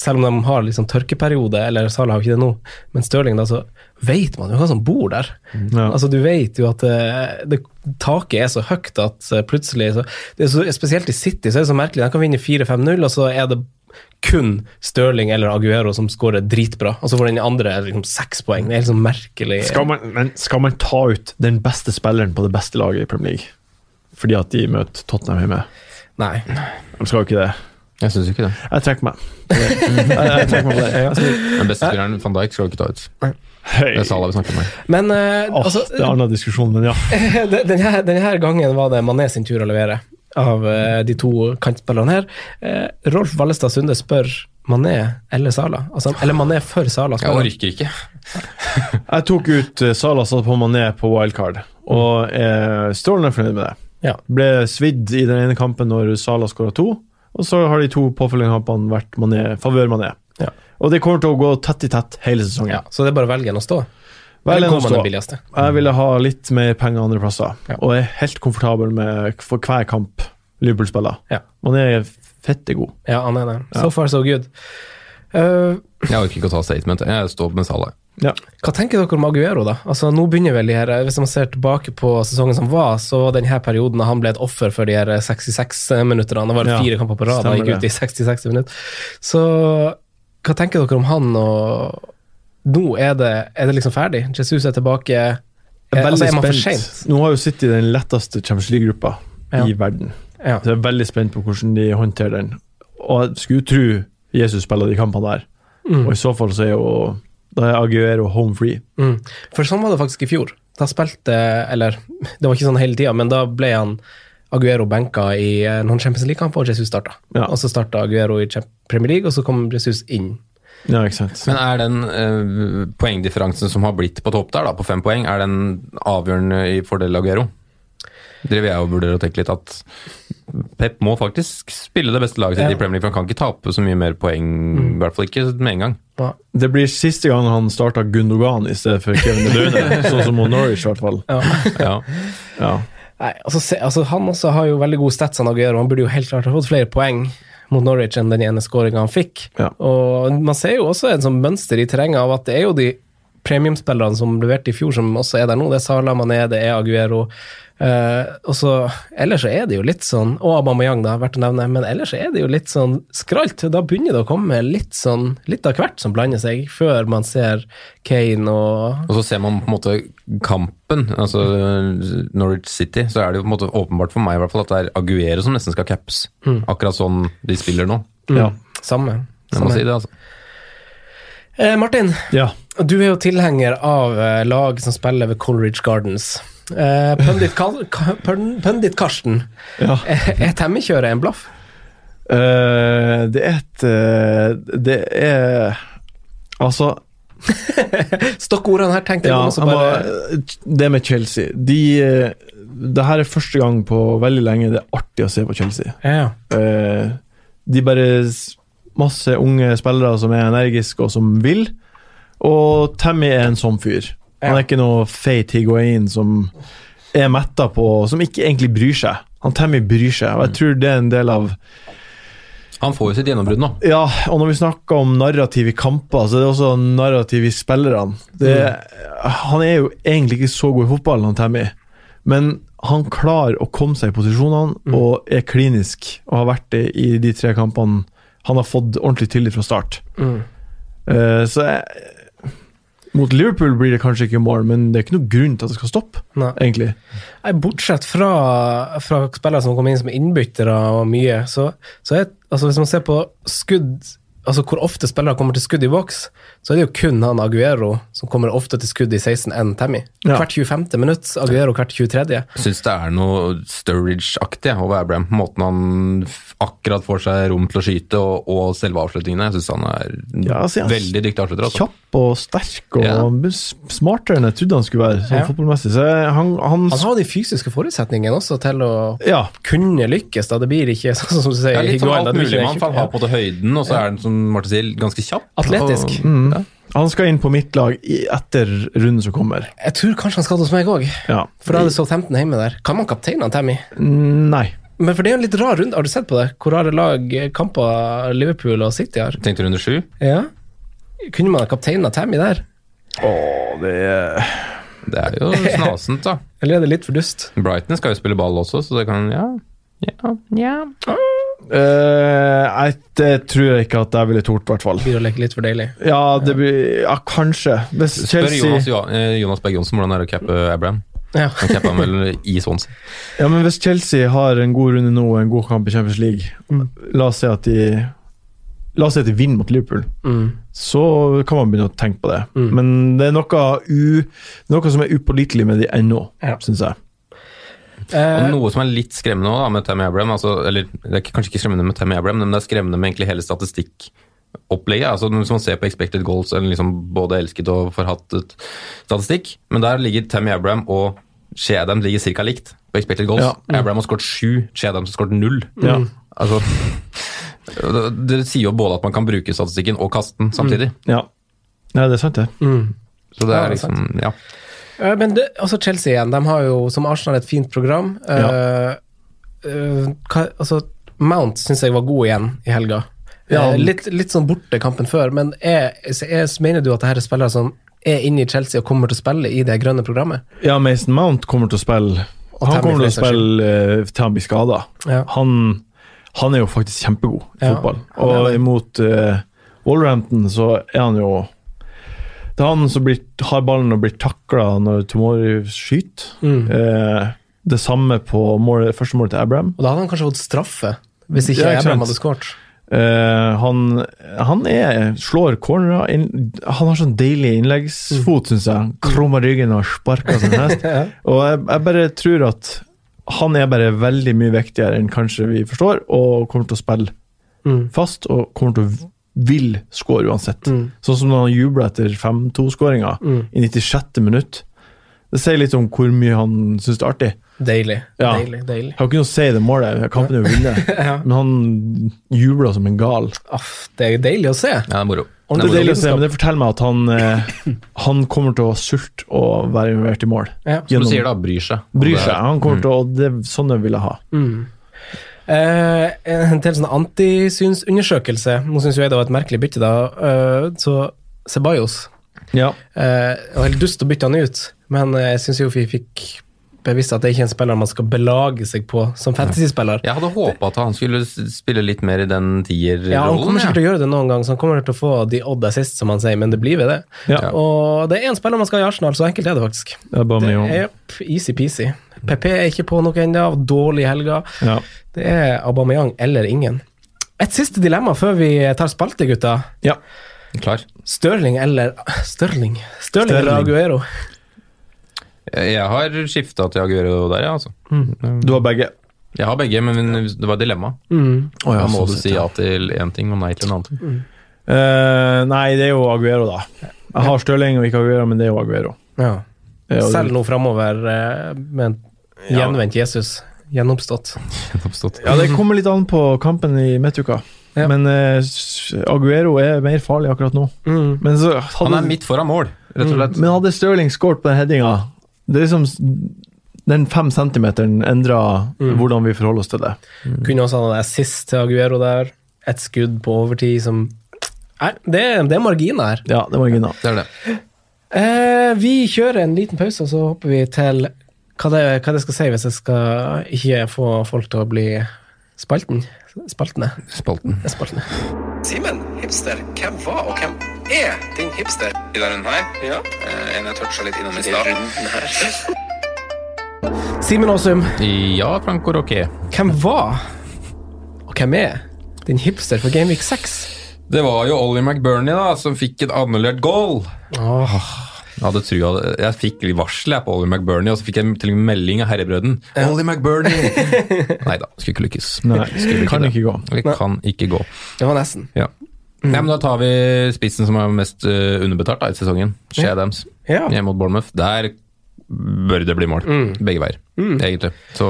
selv om de har liksom tørkeperiode, eller Sala har jo ikke det nå, men Stirling, da, så vet man jo hva som bor der. Ja. Altså, du vet jo at det, det, taket er så høyt at eh, plutselig så, det er så, Spesielt i City så er det så merkelig. De kan vinne 4-5-0, og så er det kun Stirling eller Aguero som skårer dritbra. Og så får den andre liksom seks poeng. Det er liksom merkelig. Skal man, men skal man ta ut den beste spilleren på det beste laget i Premier League fordi at de møter Tottenham hjemme? Nei. De skal jo ikke det. Jeg syns ikke det. Jeg trekker meg. Jeg, jeg trekker meg på det. Altså, Den beste spilleren, van Dijk, skal du ikke ta ut. Det er Salah vi snakker om. Men uh, oh, altså, det er en annen diskusjon, men ja. den- denne, denne gangen var det Mané sin tur å levere av eh, de to kantspillerne her. Eh, Rolf Vallestad Sunde spør Mané eller Sala. Altså, eller Mané for Sala. Jeg spør Jeg orker ikke. Jeg tok ut uh, Salah satt på Mané på wildcard, og er strålende fornøyd med det. Ja. Ble svidd i den ene kampen når Salah skåra to, og så har de to påfølgende kampene vært Mané, favør Mané. Ja. Og det kommer til å gå tett i tett hele sesongen. Ja, så det er bare å velge en å stå. Velg Eller går man den billigste? Jeg ville ha litt mer penger andre plasser, Ja. og er helt komfortabel med for hver kamp Liverpool spiller. Ja. Man er fette god. Ja, han er det. Ja. So far, so good. Uh, Jeg orker ikke å ta statement. Jeg står med Salah. Ja. hva tenker dere om Aguero, da? Altså, nå begynner vel de her, Hvis man ser tilbake på sesongen som var, så var denne perioden da han ble et offer for de her 66 minuttene. Det var Ja, fire kamper på rad, han gikk ut i 66 minutter. Så hva tenker dere om han, og nå er det, er det liksom ferdig? Jesus er tilbake. Er, altså, er man for? Nå har jo City den letteste Champions League-gruppa Ja. i verden. Ja. Så jeg er veldig spent på hvordan de håndterer den. Og jeg skulle tro Jesus spiller de kampene der. Mm. Og i så fall så er jo da er Aguero home free. Mm. For sånn var det faktisk i fjor. Da spilte Eller, det var ikke sånn hele tida, men da ble han Aguero benka i eh, noen Champions League-kamper, og Jesus starta. Ja. Og så starta Aguero i Premier League, og så kom Jesus inn. Ja, ikke sant. Men er den eh, poengdifferansen som har blitt på topp der, da, på fem poeng, er den avgjørende i fordel Aguero? Driver jeg og vurderer å tenke litt at Pep må faktisk spille det beste laget sitt Ja. i Premier League, for han kan ikke tape så mye mer poeng, i hvert fall ikke med en gang. Ja. Det blir siste gang han starta Gundogan i stedet for Kevin De Bruyne. sånn som Norwich, i hvert fall. Ja. Ja. Nei, altså, se, altså, han også har jo veldig gode stats, han Aguero. Han burde jo helt klart ha fått flere poeng mot Norwich enn den ene skåringa han fikk. Ja. Og man ser jo også en sånn mønster i terrenget av at det er jo de premiumspillerne som leverte i fjor, som også er der nå. Det er Sala Mané, det er Aguero. Eh, og så, ellers så er det jo litt sånn Og Aubameyang, da, verdt å nevne. Men ellers så er det jo litt sånn skralt. Da begynner det å komme litt sånn litt av hvert som blander seg, før man ser Kane og Og så ser man på en måte kampen, altså Norwich City, så er det jo på en måte åpenbart for meg i hvert fall at det er Aguero som nesten skal caps. Akkurat sånn de spiller nå. Ja, samme. Jeg må samme. si det, altså. Eh, Martin, Ja. du er jo tilhenger av eh, lag som spiller ved Coleridge Gardens. Eh, Pundit, Kal- Pundit Karsten, ja. er, temmekjøret en blaff? Uh, det er et uh, Det er Altså Stokkordene her tenkte jeg Ja, også bare det med Chelsea De Det her er første gang på veldig lenge det er artig å se på Chelsea. ja. Uh, de bare Masse unge spillere som er energiske og som vil. Og Tammy er en sånn fyr. Han er ikke noe feit higuain som er metta på Som ikke egentlig bryr seg. Han Tammy bryr seg, og jeg tror det er en del av Han får jo sitt gjennombrudd nå. Ja, og når vi snakker om narrativ i kamper, så er det også narrativ i spillerne. Han er jo egentlig ikke så god i fotball, han Tammy, men han klarer å komme seg i posisjonene og er klinisk, og har vært det i de tre kampene han har fått ordentlig tillit fra start. Mm. Uh, så jeg, mot Liverpool blir det kanskje ikke mål, men det er ikke noe grunn til at det skal stoppe, Nei. egentlig. Nei, Bortsett fra, fra spillere som kommer inn som innbyttere og mye, så, så er, altså hvis man ser på skudd Altså hvor ofte spillere kommer til skudd i boks, så er det jo kun han Aguero som kommer ofte til skudd i 16 enn Tammy. Ja. Hvert 25. minutt, Aguero hvert 23. Syns det er noe Sturridge-aktig over Abraham. Måten han akkurat får seg rom til å skyte, og, og selve avslutningene. Jeg syns han er Ja, altså, han- veldig dyktig avslutter. Altså. Kjapp og sterk og Ja. smartere enn jeg trodde han skulle være, sånn Ja. fotballmessig. Så han, han, Han har de fysiske forutsetningene også til å Ja. kunne lykkes. da Det blir ikke sånn som du sier Ja, litt sånn alt mulig man kan ha på det høyden, og så er den som Martin sier, ganske kjapp. Atletisk. Og, Mm. Han skal inn på mitt lag i- etter runden som kommer. Jeg tror kanskje han skal hos meg òg, Ja. for da er det Southampton hjemme der. Kan man kapteine Tammy? Nei. Men for det er jo en litt rar runde, har du sett på det? Hvor rare lag eh, kamper Liverpool og City har? Tenkte runde sju. Ja. Kunne man ha kapteina Tammy der? Å, det er Det er jo snasent, da. Eller er det litt for dust? Brighton skal jo spille ball også, så det kan Ja. Ja, ja. Eh, Nei, det tror jeg ikke at jeg ville tort, i hvert fall. Begynner å leke litt for deilig. Ja, det blir Ja, kanskje. Hvis Spør Jonas, Jo- eh, Jonas Berg Johnsen hvordan det er å cappe Abraham. Ja. Han cappa vel i Swansea. Ja, men hvis Chelsea har en god runde nå og en god kamp i Champions League, la oss si at de La oss si at de vinner mot Liverpool, Mm. så kan man begynne å tenke på det. Men det er noe, u, noe som er upålitelig med de ennå, Ja. syns jeg. Og Eh, noe som er litt skremmende også, da, med Tammy Abraham altså, Eller det er kanskje ikke skremmende med Tammy Abraham, men det er skremmende med egentlig hele statistikkopplegget. Altså, hvis man ser på expected goals, eller liksom både elsket og forhattet statistikk, men der ligger Tammy Abraham og Shea Adams ligger cirka likt på expected goals. Ja. Abraham har skåret sju, Shea Adams har skåret null. Ja. Altså, det, det sier jo både at man kan bruke statistikken og kaste den samtidig. Ja. ja, det er sant, det. mm. Så det Ja, er det er liksom Ja. Eh, Men det, altså Chelsea igjen, de har jo som Arsenal et fint program. Eh, uh, hva, altså, Mount syns jeg var god igjen i helga. Ja. Uh, litt, litt sånn borte kampen før, men er, er, mener du at dette er spillere som er inne i Chelsea og kommer til å spille i det grønne programmet? Ja, Mason Mount kommer til å spille Han kommer til å spille til han blir skada. Ja. Han, han er jo faktisk kjempegod i Ja, fotball. Og imot Wolverhampton så er han jo Er han som blir, har ballen og blir takla når Tomori skyter. Mm. Eh, det samme på mål, første målet til Abraham. Og da hadde han kanskje fått straffe, hvis ikke Ja, ikke Abraham hadde skåret. Uh, han han er, slår cornerer Han har sånn deilig innleggsfot, syns jeg. Krummer ryggen og sparker som hest. Ja. Og jeg, jeg bare tror at han er bare veldig mye viktigere enn kanskje vi forstår, og kommer til å spille Mm. fast og kommer til å vil score uansett. Mm. Sånn som når han jubler etter 5-2-skåringa Mm. i 96. minutt. Det sier litt om hvor mye han syns det er artig. Deilig. Ja. Deilig, deilig. Har ikke noe å si i det målet, kampen er jo vunnet. Ja. Men han jubler som en gal. Aff, det er deilig å se. Ja, det er moro. Det er deilig å se, men det forteller meg at han, eh, han kommer til å sulte og være involvert i mål. Ja. Som du sier, da, bryr seg. Bryr seg. Han kommer til å, det, Sånne vil jeg ha. Mm. Eh, en til sånn antisynsundersøkelse. Nå syns jeg det var et merkelig bytte, da. Eh, så Sebajos Ja. Eh, det var helt dust å bytte han ut, men eh, jeg syns jo vi fikk bevisst at det ikke er en spiller man skal belage seg på som fantasyspiller. Jeg hadde håpa at han skulle spille litt mer i den tierrollen. Ja, han kommer ja. sikkert til å gjøre det noen gang, så han kommer til å få de odd assist, som han sier, men det blir ved det. Ja. Og det er én spiller man skal ha i Arsenal, så enkelt er det faktisk. Det er bare Det med å er easy-peasy. PP er ikke på noe ennå, dårlig helga. ja. Det er Aubameyang eller ingen. Et siste dilemma før vi tar spalte, gutta. ja. Klar. Stirling eller Stirling? Stirling eller Aguero? Jeg har skifta til Aguero der, ja. Altså. Du har begge. Jeg har begge, men det var et dilemma. Mm. Oh, ja, Da må du si ja. til én ting og nei til en annen ting. Eh, nei, det er jo Aguero, da. Jeg har Stirling og ikke Aguero, men det er jo Aguero. Ja. Selv nå framover eh, med en gjenvendt Jesus. Gjennomstått. Gjenoppstått. Ja, det kommer litt an på kampen i midtuka. Ja. Men eh, Aguero er mer farlig akkurat nå. Mm. Men, så Han er midt foran mål, rett og slett. men hadde Stirling skåret på den headinga Det er liksom Den fem centimeteren endra Mm. hvordan vi forholder oss til det. Kunne også hatt en assist til Aguero der. Et skudd på overtid som Nei, det, det er marginer her. Ja, det er marginer. Det er det. Eh, vi kjører en liten pause, og så hopper vi til hva det, hva det skal si hvis jeg skal ikke få folk til å bli spalten. Spaltene. Spalten. Spaltene. Simen, hipster, hvem var og hvem er din hipster i denne runden her? Ja. en jeg toucha litt innom i stad. Simen Aasum, Ja, Franco Rocky. hvem var, og hvem er, din hipster for Game Week 6? Det var jo Ollie McBurney da, som fikk et annullert goal. Åh, Jeg hadde trua, jeg fikk varsel jeg, på Ollie McBurney, og så fikk jeg til og med melding av herrebrøden. Ollie McBurney! Nei da, skulle ikke lykkes. Nei, Skulle kan det. ikke gå. Vi kan ikke gå. det var nesten. Ja. Nei, men Da tar vi spissen som er mest eh, underbetalt da, i sesongen. Shea Adams Ja. hjemme mot Bournemouth. Der bør det bli mål. Begge veier, egentlig. Så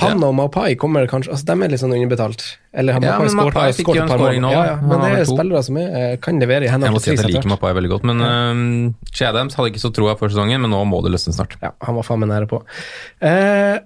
Han og Mapai kommer kanskje Altså, de er litt sånn underbetalt. Eller har Ja, Mapai skåret Mapai fikk jo en scoring nå, Ja, ja, men det er spillere som er, eh, kan levere i Jeg må si at jeg liker. Mapai veldig godt, men uh, Adams hadde ikke så troa før sesongen, men nå må det løsne snart. Ja, han var faen meg nære på. Uh,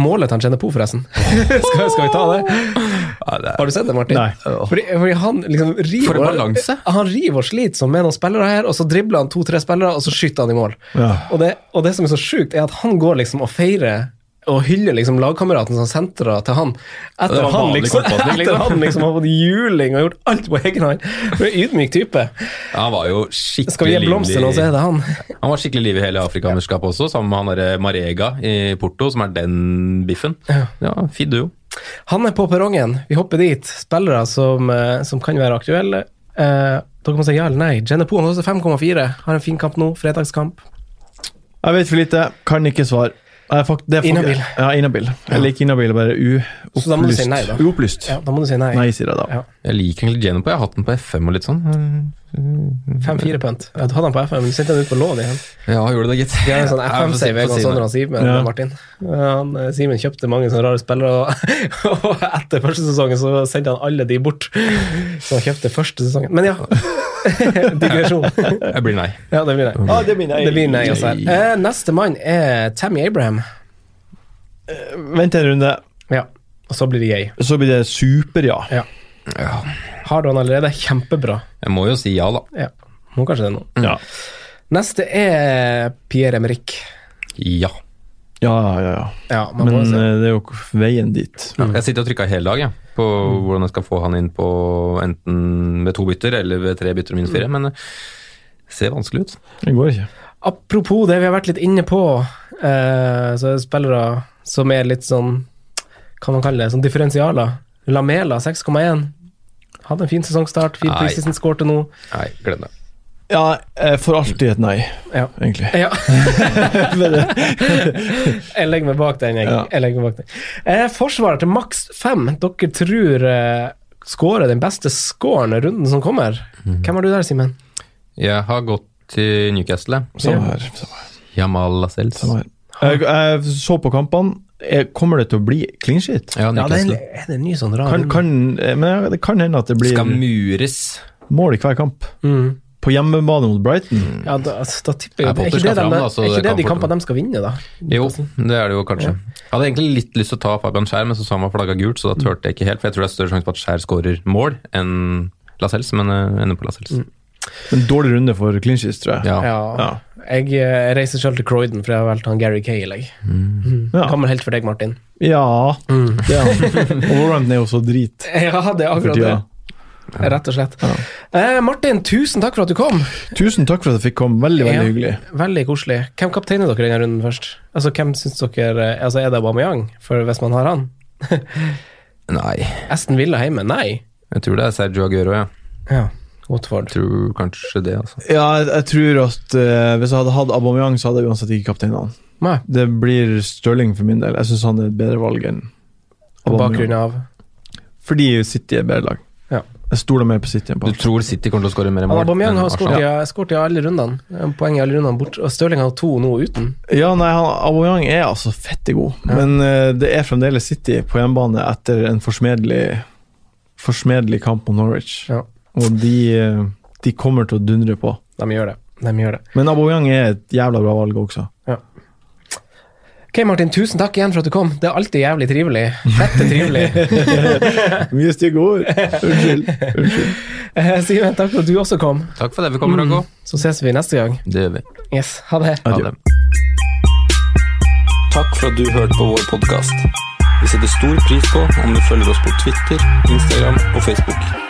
målet han tjener på, forresten. skal, skal vi ta det? Har du sett det, Martin? Nei. Fordi, fordi han liksom river For en balanse. Han river og sliter som med noen spillere her, og så dribler han to-tre spillere, og så skyter han i mål. Ja. Og, det, og det som er så sjukt, er at han går liksom og feirer og hyller liksom lagkameraten som sentra til han. Etter han liksom, liksom. etter han liksom har fått juling og gjort alt på egen hånd. En ydmyk type. Han var jo skikkelig Skal vi gi blomster nå, så er det han. Han var skikkelig liv i hele Afrikamesterskapet også, sammen med han derre Marega i Porto, som er den biffen. Ja, Fin duo. Han er på perrongen. Vi hopper dit. Spillere som, eh, som kan være aktuelle. Eh, dere må si ja eller nei. Jennepo han koster 5,4. Har en fin kamp nå. Fredagskamp. Jeg vet for lite, kan ikke svare. Jeg fakt- det er Inhabil. Ja, inhabil. Eller liker inhabil, bare Så da må du si nei, da. Uopplyst. Ja, da må du si nei. Nei, sier jeg da. Ja. Jeg liker egentlig Jennifer. Jeg har hatt den på FM og litt sånn. 5-4 pønt. Du hadde han på FM, du sendte han ut på lån igjen. Ja, gjorde det, gitt. Det er en sånn FM-save, jeg Sondre og Simen. Ja. Martin. Han, eh, Simen kjøpte mange sånne rare spillere, og, og etter første sesongen så sendte han alle de bort. Så han kjøpte første sesongen. Men ja. Digresjon. det blir nei. Ja, det blir nei. Ah, det blir nei. Det blir nei også her. Eh, neste mann er Tammy Abraham. Vent en runde, Ja. Og så blir det jeg. så blir det super-ja. Ja. Ja. Har du han allerede? Kjempebra. Jeg må jo si ja, da. Ja. Må kanskje det nå. Ja. Neste er Pierre Emerick. Ja. Ja, ja, ja. Ja, Men si. eh, det er jo veien dit. Jeg sitter og trykker hele dag jeg, på hvordan jeg skal få han inn på enten ved to bytter eller ved tre bytter og minus fire, men det ser vanskelig ut. Det går ikke. Apropos det vi har vært litt inne på, eh, så er det spillere som er litt sånn Kan man kalle det sånn differensialer. Lamela 6,1. Hadde en fin sesongstart. fin preseason score til nå. Nei, glem det. Ja, for alltid et nei, Ja. egentlig. Ja. jeg legger meg bak den, jeg. Ja. jeg legger meg bak den. Eh, forsvaret til maks fem. Dere tror eh, skårer den beste scoren runden som kommer. Mhm. Hvem har du der, Simen? Jeg har gått til Newcastle. Samme her. Samme her. Jamal Lascelles. Samme her. Jeg, jeg så på kampene. Kommer det til å bli clean shit? Ja, Ja, det er, er det en ny sånn rar Kan, kan, men det kan hende at det blir Skal mures. mål i hver kamp. mm. På hjemmebane mot Brighton. Ja, da, altså, da tipper jeg Er ikke det, skal de, altså, er ikke det de kampene de skal vinne, da? Jo, det er det jo kanskje. Jeg hadde egentlig litt lyst til å ta Fabian Skjær, men så sa han var flagga gult, så da turte jeg ikke helt. For jeg tror det er større sjanse på at Skjær skårer mål enn Lascelles, men jeg ender på Lascelles. En dårlig runde for clinches, tror jeg. Ja. Ja. Ja. Jeg eh, reiser selv til Croydon, for jeg har valgt han Gary Cale. jeg. Mm. Ja. Gammel helt for deg, Martin. Ja, det er han. Er jo så drit Ja, det er akkurat det. det. Rett og slett. Eh, Martin, tusen takk for at du kom. Tusen takk for at jeg fikk komme. Veldig, veldig Ja. hyggelig. Veldig koselig. Hvem kapteiner dere denne runden først? Altså, hvem synes dere eh, Altså, Er det Aubameyang, for hvis man har han? Nei, Aston Villa hjemme? Nei. jeg tror det er Sergio Aguero, ja. Ja. Watford. Jeg tror kanskje det, altså. Ja, jeg, jeg tror at uh, hvis jeg hadde hatt Aubameyang, så hadde jeg uansett ikke kapteinen han. Nei. Det blir Stirling for min del. Jeg syns han er et bedre valg enn Aubameyang. av Fordi City er et bedre lag. Ja. Jeg stoler mer på City enn på Du tror City kommer til å skåre mer mål? Aubameyang har skåret i, i alle rundene. Eh, Poeng i alle rundene bort. Og Stirling har to nå uten. Ja, nei, han, Aubameyang er altså fette god, men uh, det er fremdeles City på hjemmebane etter en forsmedelig forsmedelig kamp mot Norwich. Ja. Og de, eh, de kommer til å dundre på. De gjør det. De gjør det. Men Aboyang er et jævla bra valg også. Ok, Martin, tusen takk igjen for at du kom. Det er alltid jævlig trivelig. Fette trivelig. Mye stygge ord. Unnskyld. Unnskyld. Eh, Simen, takk for at du også kom. Takk for det. Vi kommer, Raggo. Så ses vi neste gang. Det gjør vi. Yes, ha det. Ha det. Takk for at du hørte på vår podkast. Vi setter stor pris på om du følger oss på Twitter, Instagram og Facebook.